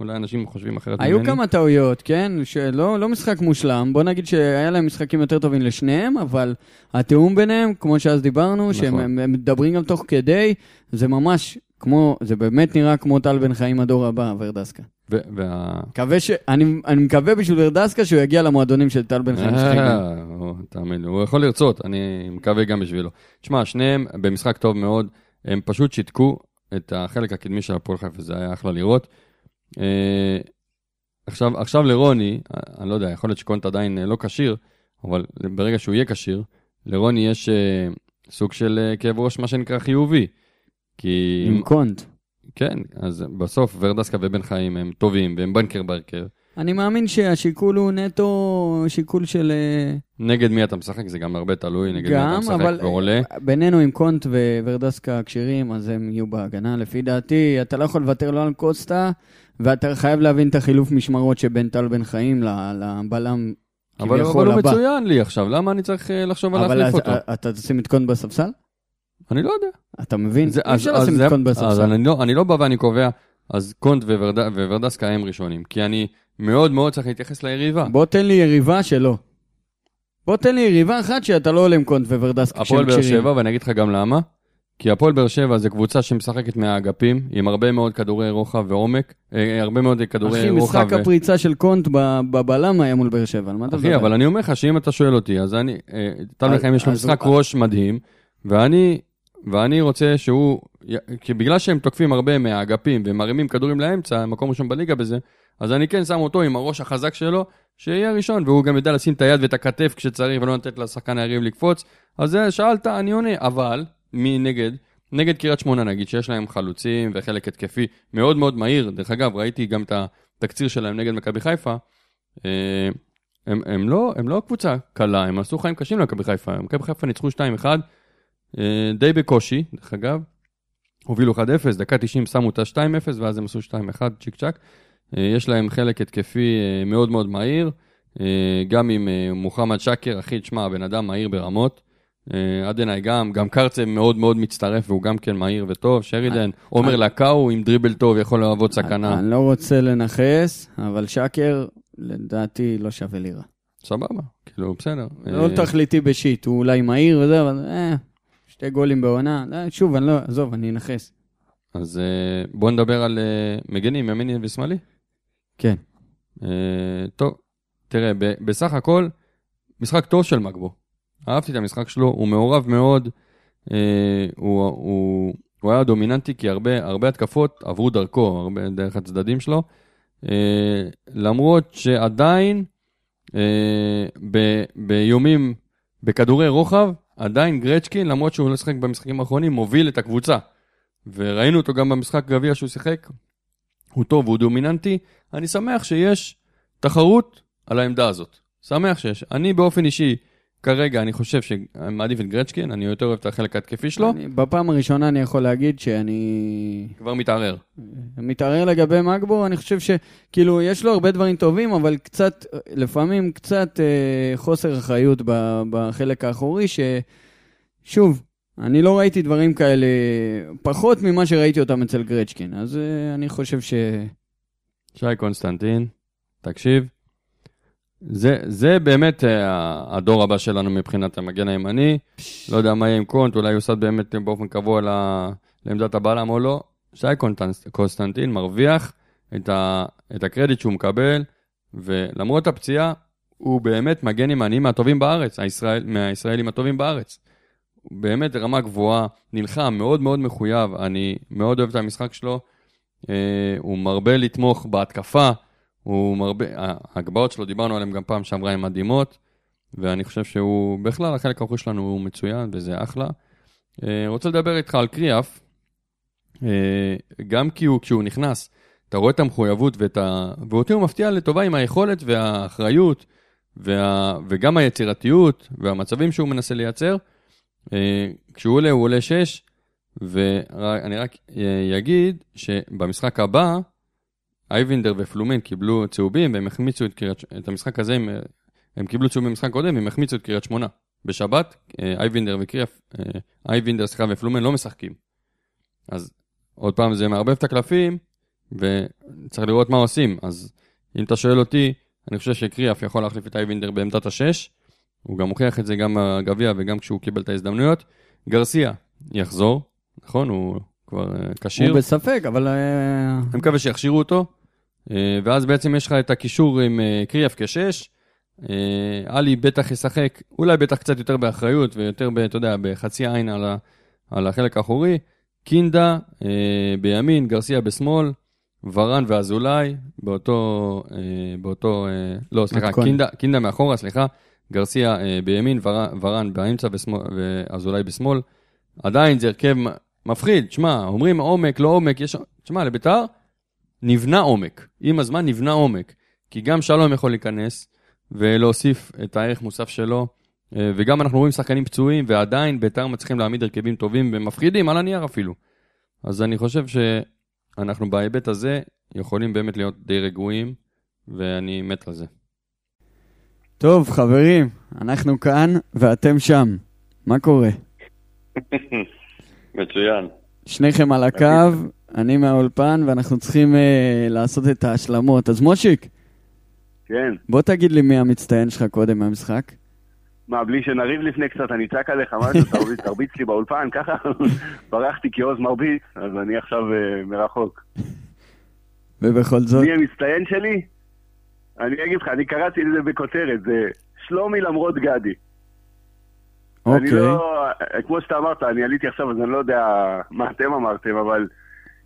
אולי אנשים חושבים אחרת ממני. היו כמה טעויות, כן? שלא לא משחק מושלם. בוא נגיד שהיה להם משחקים יותר טובים לשניהם, אבל התיאום ביניהם, כמו שאז דיברנו, נכון. שהם הם- הם מדברים גם תוך כדי, זה ממש כמו, זה באמת נראה כמו טל בן חיים הדור הבא, ורדסקה. ו- וה... מקווה ש... אני, אני מקווה בשביל ורדסקה שהוא יגיע למועדונים של טל בן חיים שחק בהם. אה, תאמין לי, הוא יכול לרצות, אני מקווה גם בשבילו. תשמע, שניהם במשחק טוב מאוד, הם פשוט שיתקו את החלק הקדמי של הפועל חיפה, זה היה אחלה לראות. אה, עכשיו, עכשיו לרוני, אה, אני לא יודע, יכול להיות שקונט עדיין אה, לא כשיר, אבל ברגע שהוא יהיה כשיר, לרוני יש סוג של כאב ראש, מה שנקרא חיובי. כי... עם קונט. כן, אז בסוף ורדסקה ובן חיים הם טובים והם בנקר ברקר. אני מאמין שהשיקול הוא נטו שיקול של... אה, נגד מי אתה משחק, זה גם הרבה תלוי, נגד מי אתה גם, משחק אבל ועולה. בינינו עם קונט וורדסקה כשירים, אז הם יהיו בהגנה. לפי דעתי, אתה לא יכול לוותר לו על קוסטה, ואתה חייב להבין את החילוף משמרות שבין טל בן חיים לבלם אבל אבל הוא הבא. מצוין לי עכשיו, למה אני צריך אה, לחשוב על אבל להחליף אז, אותו? אה, אתה תשים את קונט בספסל? אני לא יודע. אתה מבין? אי אפשר אז- לשים אז את קונט אז בספסל. אני לא- אני לא בא ואני קובע, אז קונט וורד- וורדסקה הם ראשונים, כי אני מאוד מאוד צריך להתייחס ליריבה. בוא תן לי יריבה שלא. בוא תן לי יריבה אחת שאתה לא עולה עם קונט וורדסקה הפועל באר שבע, ואני אגיד לך גם למה. כי הפועל באר שבע זה קבוצה שמשחקת מהאגפים, עם הרבה מאוד כדורי רוחב ועומק, אה, הרבה מאוד כדורי אחי, רוחב. משחק הפריצה של קונט בבלם היה מול באר שבע, על מה אתה אחי, מדבר? אבל אני אומר לך שאם אתה שואל אותי, אז אני, אה, טל בן אז- חיים יש לו משחק ראש מדהים, ואני, ואני רוצה שהוא, כי בגלל שהם תוקפים הרבה מהאגפים ומרימים כדורים לאמצע, מקום ראשון בליגה בזה, אז אני כן שם אותו עם הראש החזק שלו, שיהיה ראשון, והוא גם יודע לשים את היד ואת הכתף כשצריך, ולא לתת לשחקן היריב לקפוץ. אז שאלת, אני עונה, אבל, מי נגד? נגד קריית שמונה נגיד, שיש להם חלוצים וחלק התקפי מאוד מאוד מהיר. דרך אגב, ראיתי גם את התקציר שלהם נגד מכבי חיפה. אה, הם, הם, לא, הם לא קבוצה קלה, הם עשו חיים קשים למכבי חיפה. מכבי חיפה ניצחו 2-1, אה, די בקושי, דרך אגב. הובילו 1-0, דקה 90 שמו את ה-2-0, ואז הם עשו 2-1, צ'יק צ'אק. אה, יש להם חלק התקפי אה, מאוד מאוד מהיר, אה, גם עם מוחמד שקר, אחי, תשמע, הבן אדם מהיר ברמות. עדנאי גם, גם קרצב מאוד מאוד מצטרף, והוא גם כן מהיר וטוב. שרידן, עומר לקאו עם דריבל טוב, יכול להוות סכנה. אני לא רוצה לנכס, אבל שקר, לדעתי, לא שווה לירה. סבבה, כאילו, בסדר. לא תכליתי בשיט, הוא אולי מהיר וזה, אבל שתי גולים בעונה. שוב, אני לא, עזוב, אני אנכס. אז בואו נדבר על מגנים, ימיני ושמאלי. כן. אה, טוב, תראה, בסך הכל, משחק טוב של מגבו. אהבתי את המשחק שלו, הוא מעורב מאוד, אה, הוא, הוא, הוא היה דומיננטי כי הרבה, הרבה התקפות עברו דרכו, הרבה דרך הצדדים שלו, אה, למרות שעדיין אה, ב, באיומים בכדורי רוחב, עדיין גרצ'קין, למרות שהוא לא שיחק במשחקים האחרונים, מוביל את הקבוצה. וראינו אותו גם במשחק גביע שהוא שיחק, הוא טוב, הוא דומיננטי. אני שמח שיש תחרות על העמדה הזאת. שמח שיש. אני באופן אישי, כרגע, אני חושב שאני מעדיף את גרצ'קין, אני יותר אוהב את החלק ההתקפי שלו, אני, בפעם הראשונה אני יכול להגיד שאני כבר מתערער. מתערער לגבי מגבו, אני חושב שכאילו, יש לו הרבה דברים טובים, אבל קצת, לפעמים קצת אה, חוסר אחריות ב- בחלק האחורי, ששוב, אני לא ראיתי דברים כאלה, פחות ממה שראיתי אותם אצל גרצ'קין, אז אה, אני חושב ש... שי קונסטנטין, תקשיב. זה, זה באמת אה, הדור הבא שלנו מבחינת המגן הימני. לא יודע מה יהיה עם קונט, אולי יוסד באמת באופן קבוע לעמדת הבלם או לא. שי קונסטנטין מרוויח את, ה, את הקרדיט שהוא מקבל, ולמרות הפציעה, הוא באמת מגן ימני מהטובים בארץ, הישראל, מהישראלים הטובים בארץ. באמת רמה גבוהה, נלחם, מאוד מאוד מחויב, אני מאוד אוהב את המשחק שלו. אה, הוא מרבה לתמוך בהתקפה, הוא מרבה, ההגבהות שלו, דיברנו עליהן גם פעם שעברה, הן מדהימות, ואני חושב שהוא, בכלל, החלק האחורי שלנו הוא מצוין, וזה אחלה. אה, רוצה לדבר איתך על קריאף, אה, גם כי הוא, כשהוא נכנס, אתה רואה את המחויבות ואת ה... ואותי הוא מפתיע לטובה עם היכולת והאחריות, וה... וגם היצירתיות, והמצבים שהוא מנסה לייצר. כשהוא עולה, הוא עולה 6, ואני רק אה, אגיד שבמשחק הבא, אייבינדר ופלומן קיבלו צהובים והם החמיצו את, קריית, את המשחק הזה, הם, הם קיבלו צהובים במשחק קודם, הם החמיצו את קריית שמונה. בשבת, אה, אייבינדר וקריאף, אה, אייבינדר, סליחה, ופלומן לא משחקים. אז עוד פעם, זה מערבב את הקלפים, וצריך לראות מה עושים. אז אם אתה שואל אותי, אני חושב שקריאף יכול להחליף את אייבינדר בעמדת השש. הוא גם הוכיח את זה גם בגביע וגם כשהוא קיבל את ההזדמנויות. גרסיה יחזור, נכון? הוא כבר אה, כשיר. הוא בספק, אבל... אה, אני מקווה שיכשירו אותו, אה, ואז בעצם יש לך את הקישור עם קריאף כשש. עלי בטח ישחק, אולי בטח קצת יותר באחריות ויותר, ב, אתה יודע, בחצי עין על, ה, על החלק האחורי. קינדה בימין, גרסיה בשמאל, ורן ואזולאי באותו, באותו, לא, סליחה. קינדה, קינדה מאחורה, סליחה, גרסיה בימין, ורן, באמצע ושמאל, ואזולאי בשמאל. עדיין זה הרכב מפחיד, שמע, אומרים עומק, לא עומק, יש... שמע, לביתר נבנה עומק. עם הזמן נבנה עומק. כי גם שלום יכול להיכנס ולהוסיף את הערך מוסף שלו, אה, וגם אנחנו רואים שחקנים פצועים, ועדיין בית"ר מצליחים להעמיד הרכבים טובים ומפחידים, על הנייר אפילו. אז אני חושב שאנחנו בהיבט הזה יכולים באמת להיות די רגועים, ואני מת על זה. טוב, חברים, אנחנו כאן ואתם שם. מה קורה? מצוין. שניכם על הקו, אני מהאולפן, ואנחנו צריכים אה, לעשות את ההשלמות. אז מושיק, כן. בוא תגיד לי מי המצטיין שלך קודם מהמשחק. מה, בלי שנריב לפני קצת, אני אצעק עליך משהו, תרביץ- לי באולפן, ככה ברחתי כי עוז מרביץ, אז אני עכשיו אה, מרחוק. ובכל זאת, מי המצטיין שלי? אני אגיד לך, אני קראתי את זה בכותרת, זה שלומי למרות גדי. אני אוקיי. לא, כמו שאתה אמרת, אני עליתי עכשיו, אז אני לא יודע מה אתם אמרתם, אבל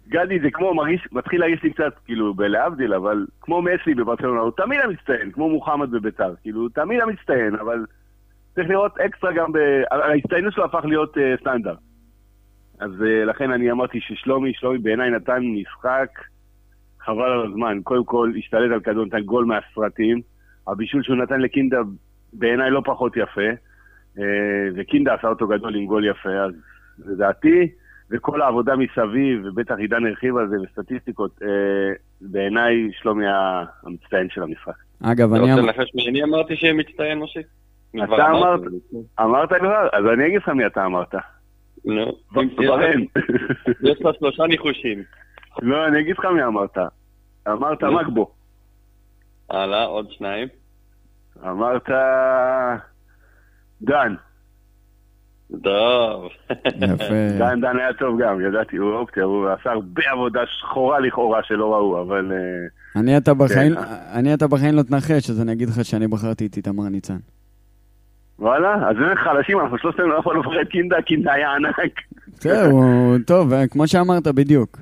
גדי זה כמו, מרגיש, מתחיל להרגיש לי קצת, כאילו, בלהבדיל, אבל כמו מסי בברצלונה, הוא תמיד המצטיין, כמו מוחמד בביתר, כאילו, הוא תמיד המצטיין, אבל צריך לראות אקסטרה גם ב... ההצטיינות שלו הפך להיות uh, סטנדרט. אז uh, לכן אני אמרתי ששלומי, שלומי בעיניי נתן משחק חבל על הזמן. קודם כל, השתלט על כדור, נתן גול מהסרטים. הבישול שהוא נתן לקינדה בעיניי לא פחות יפה. אה, וקינדה עשה אותו גדול עם גול יפה, אז לדעתי, וכל העבודה מסביב, ובטח עידן הרחיב על זה, וסטטיסטיקות, אה, בעיניי שלומי המצטיין של המשחק. אגב, אתה אני... רוצה אמ- לנחש מי אני אמרתי שיהיה מצטיין, משה? אתה אמרתי. אמרת. אמרת כבר? אז אני אגיד לך מי אתה אמרת. נו. יש לך שלושה ניחושים. לא, אני אגיד לך מי אמרת. אמרת נו. מגבו. הלאה, עוד שניים. אמרת... דן. טוב. יפה. דן, דן היה טוב גם, ידעתי, הוא אופציה, הוא עשה הרבה עבודה שחורה לכאורה שלא ראו, אבל... אה, אני אתה בחיים, כן. אני אתה בחיים לא תנחש, אז אני אגיד לך שאני בחרתי את איתמר ניצן. וואלה, אז באמת חלשים, אנחנו שלושתנו לא יכולנו לפחד קינדה, קינדה היה ענק. זהו, טוב, אה, כמו שאמרת בדיוק.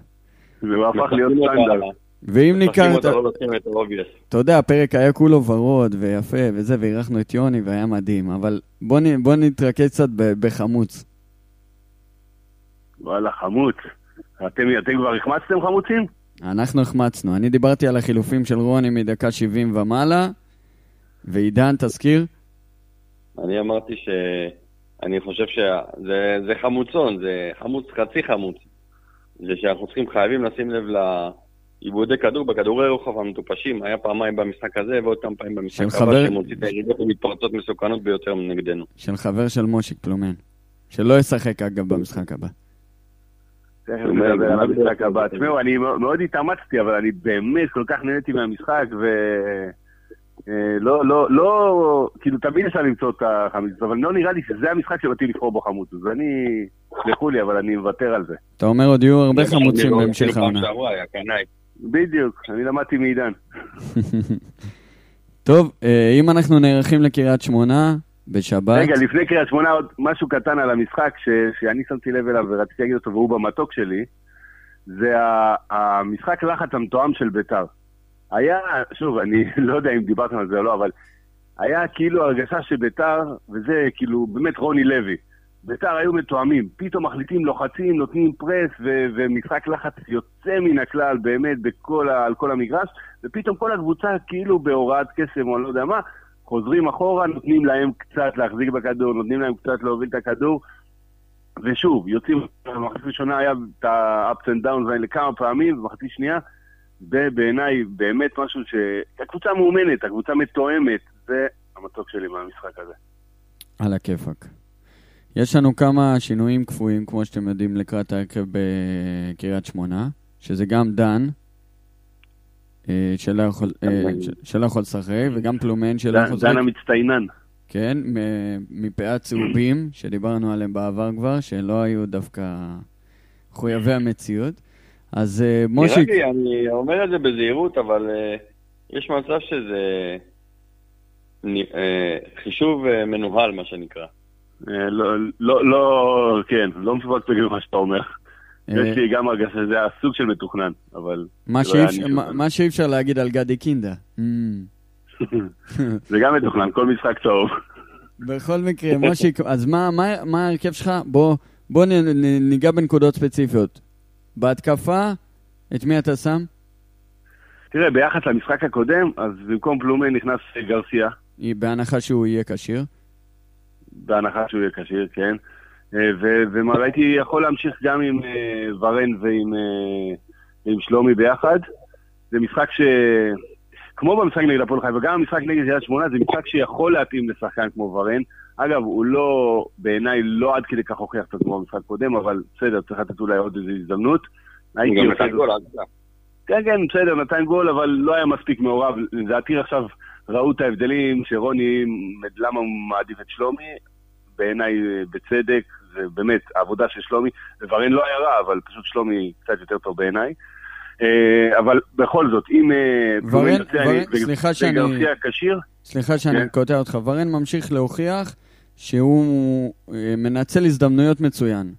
והוא הפך להיות משחקים אותו סטנדרט. ואם ניקח, את לא. אתה יודע, הפרק היה כולו ורוד ויפה וזה, ואירחנו את יוני והיה מדהים, אבל בוא, נ, בוא נתרכז קצת בחמוץ. וואלה, חמוץ. אתם, אתם כבר החמצתם חמוצים? אנחנו החמצנו. אני דיברתי על החילופים של רוני מדקה 70 ומעלה, ועידן, תזכיר? אני אמרתי ש... אני חושב שזה זה חמוצון, זה חמוץ, חצי חמוץ. זה שאנחנו צריכים, חייבים לשים לב לעיבודי כדור בכדורי רוחב המטופשים. היה פעמיים במשחק הזה ועוד כמה פעמים במשחק הבא, חבר- שמוציא את הירידות ומתפרצות מסוכנות ביותר נגדנו. של חבר של מושיק פלומן. שלא ישחק אגב במשחק הבא. תכף אומר, נדבר על מה המשחק זה? הבא. תשמעו, אני מאוד התאמצתי, אבל אני באמת כל כך נהניתי מהמשחק, ו... אה, לא, לא, לא, כאילו תמיד אפשר למצוא את החמיצות, אבל לא נראה לי שזה המשחק שבאתי לבחור בו חמוץ, אז אני, סלחו לי, אבל אני מוותר על זה. אתה אומר עוד יהיו הרבה חמוצים שאני בהמשך פעם העונה. בדיוק, אני למדתי מעידן. טוב, אה, אם אנחנו נערכים לקריית שמונה, בשבת, רגע, לפני קריית שמונה עוד משהו קטן על המשחק ש- שאני שמתי לב אליו ורציתי להגיד אותו והוא במתוק שלי, זה המשחק לחץ המתואם של ביתר. היה, שוב, אני לא יודע אם דיברתם על זה או לא, אבל היה כאילו הרגשה שביתר, וזה כאילו באמת רוני לוי, ביתר היו מתואמים, פתאום מחליטים, לוחצים, נותנים פרס ו- ומשחק לחץ יוצא מן הכלל באמת בכל ה- על כל המגרש, ופתאום כל הקבוצה כאילו בהוראת קסם או אני לא יודע מה, חוזרים אחורה, נותנים להם קצת להחזיק בכדור, נותנים להם קצת להוביל את הכדור, ושוב, יוצאים, במחצית ראשונה היה את ה-ups and downs האלה כמה פעמים, במחצית שנייה, זה בעיניי באמת משהו ש... הקבוצה מאומנת, הקבוצה מתואמת, זה המתוק שלי מהמשחק הזה. על הכיפאק. יש לנו כמה שינויים קפואים, כמו שאתם יודעים, לקראת ההרכב בקריית שמונה, שזה גם דן, אה, שלא יכול אה, ש- שלא יכול לשחק, וגם פלומן שלא יכול דן- לשחק, דן המצטיינן. כן, מפאת צהובים, שדיברנו עליהם בעבר כבר, שלא היו דווקא מחויבי המציאות. אז אה, נראה מושיק, לי, אני אומר את זה בזהירות, אבל יש מצב שזה חישוב מנוהל, מה שנקרא. אה, לא, לא, לא, כן, לא מפקפק במה שאתה אומר. אה, יש לי גם הרגשה שזה היה סוג של מתוכנן, אבל מה לא שאי- מה- שאי אפשר להגיד על גדי קינדה. Mm. זה גם מתוכנן, כל משחק צהוב. בכל מקרה, מושיק, אז מה, ההרכב שלך? בוא, ניגע בנקודות ספציפיות. בהתקפה, את מי אתה שם? תראה, ביחס למשחק הקודם, אז במקום פלומן נכנס גרסיה, בהנחה שהוא יהיה כשיר. בהנחה שהוא יהיה כשיר, כן. אה, ו- ומה, הייתי יכול להמשיך גם עם אה, ורן ועם אה, עם שלומי ביחד. זה משחק ש... כמו במשחק נגד הפועל חיפה, וגם במשחק נגד יד שמונה, זה משחק שיכול להתאים לשחקן כמו ורן. אגב, הוא לא, בעיניי, לא עד כדי כך הוכיח את עצמו במשחק קודם, אבל בסדר, צריך לתת אולי עוד איזו הזדמנות. הוא גם נתן גול. כן, כן, בסדר, נתן גול, אבל לא היה מספיק מעורב. לדעתי עכשיו ראו את ההבדלים, שרוני, למה הוא מעדיף את שלומי, בעיניי בצדק, זה באמת העבודה של שלומי, וורן לא היה רע, אבל פשוט שלומי קצת יותר טוב בעיניי. אה, אבל בכל זאת, אם... אה, ורן- סליחה שאני- וגרסיה כשיר, סליחה שאני כן. קוטע אותך, ורן ממשיך להוכיח שהוא אה, מנצל הזדמנויות מצוין.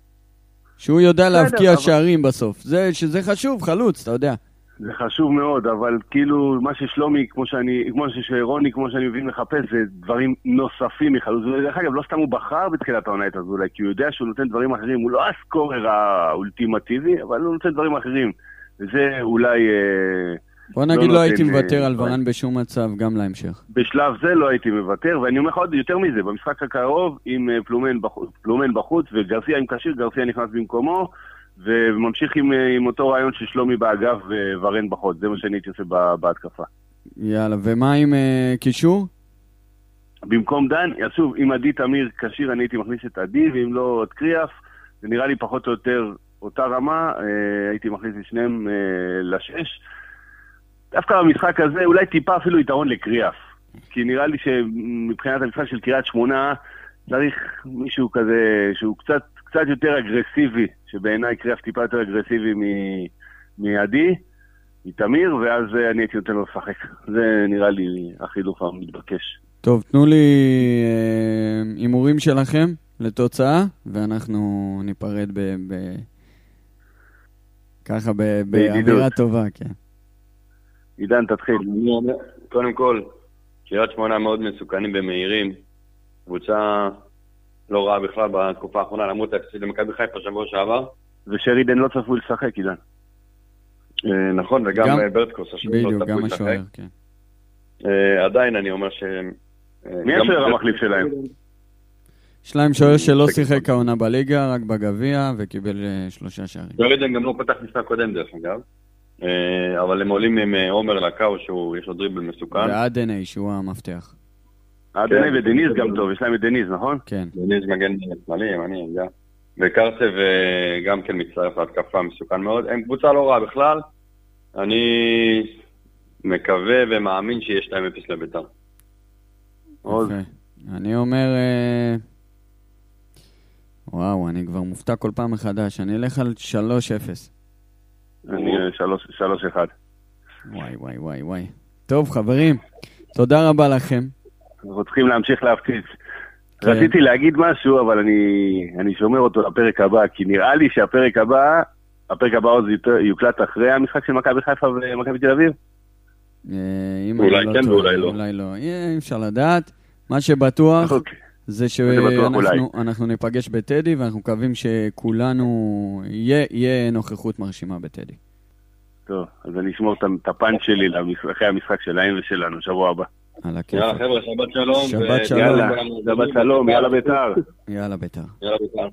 שהוא יודע להבקיע שערים בסוף. זה, שזה חשוב, חלוץ, אתה יודע. זה חשוב מאוד, אבל כאילו, מה ששלומי, כמו שאני, כמו שרוני, כמו שאני מבין מחפש, זה דברים נוספים מחלוץ. ודרך אגב, לא סתם הוא בחר בתחילת העונה את אזולאי, כי הוא יודע שהוא נותן דברים אחרים. הוא לא הסקורר האולטימטיבי, אבל הוא נותן דברים אחרים. וזה אולי, אה, בוא נגיד לא נותן, הייתי אה, מוותר על. ורן בשום מצב, גם להמשך. בשלב זה לא הייתי מוותר, ואני אומר לך עוד יותר מזה, במשחק הקרוב, עם אה, פלומן בחוץ, פלומן בחוץ וגרסיה עם כשיר, גרסיה נכנס במקומו, וממשיך עם, אה, עם אותו רעיון של שלומי באגף וורן בחוץ. זה מה שאני הייתי עושה בהתקפה. יאללה, ומה עם אה, קישור? במקום דן, שוב, אם עדי תמיר כשיר, אני הייתי מכניס את עדי, ואם לא את קריאף, זה נראה לי פחות או יותר אותה רמה, אה, הייתי מכניס את שניהם אה, לשש. דווקא במשחק הזה, אולי טיפה אפילו יתרון לקריאף. כי נראה לי שמבחינת המשחק של קריית שמונה, צריך מישהו כזה שהוא קצת, קצת יותר אגרסיבי, שבעיניי קריאף טיפה יותר אגרסיבי מ- מעדי, מתמיר, ואז אה, אני הייתי נותן לו לשחק. זה נראה לי החילוף המתבקש. טוב, תנו לי אה, הימורים שלכם לתוצאה, ואנחנו ניפרד ב... ב... ככה, ב... באווירה. טובה, כן. עידן, תתחיל. אני אומר, קודם כל, קריית שמונה מאוד מסוכנים במהירים. קבוצה לא רעה בכלל בתקופה האחרונה, למרות ההפסיד למכבי חיפה שבוע שעבר. ושרידן לא צפוי לשחק, עידן. אה, נכון, וגם גם- אה, ברטקוס השבוע לא בדיוק, צפוי גם לשחק. השוער, כן. אה, עדיין אני אומר ש... מי גם- השוער המחליף שלהם? יש להם שוער שלא שיחק העונה בליגה, רק בגביע, וקיבל שלושה שערים. שרידן גם לא פתח משחק קודם דרך אגב. אבל הם עולים עם עומר לקאו, שהוא, יש לו דריבל מסוכן. ועדני, שהוא המפתח. אדני ודניז גם טוב, יש להם את דניז, נכון? כן. דניס מגן שמאלי, ימני, גם. וקרצב אה, גם כן מצטרף להתקפה מסוכן מאוד. הם קבוצה לא רעה בכלל. אני מקווה ומאמין שיש 2-0 לביתר. עוז. אני אומר... אה, וואו, אני כבר מופתע כל פעם מחדש. אני אלך על 3-0. אני אה, שלוש- שלוש אחד. וואי, וואי, וואי, וואי. טוב, חברים, תודה רבה לכם. אנחנו צריכים להמשיך להפציץ. כן. רציתי להגיד משהו, אבל אני, אני שומר אותו לפרק הבא, כי נראה לי שהפרק הבא, הפרק הבא עוד יוקלט אחרי המשחק של מכבי חיפה ומכבי תל אביב. אה, אם אולי לא כן טועה, ואולי לא. אולי לא. אה, אי אפשר לדעת. מה שבטוח אוקיי. זה. שאנחנו אנחנו ניפגש בטדי, ואנחנו מקווים שכולנו, יהיה- יהיה נוכחות מרשימה בטדי. טוב, אז אני אשמור את- הפאנץ' שלי אחרי המשחק שלהם ושלנו, שבוע הבא. על הכיף. יאללה חבר'ה, שבת שלום. שבת שלום. יאללה, שבת שלום, יאללה בית"ר. יאללה, בית"ר. יאללה בית"ר.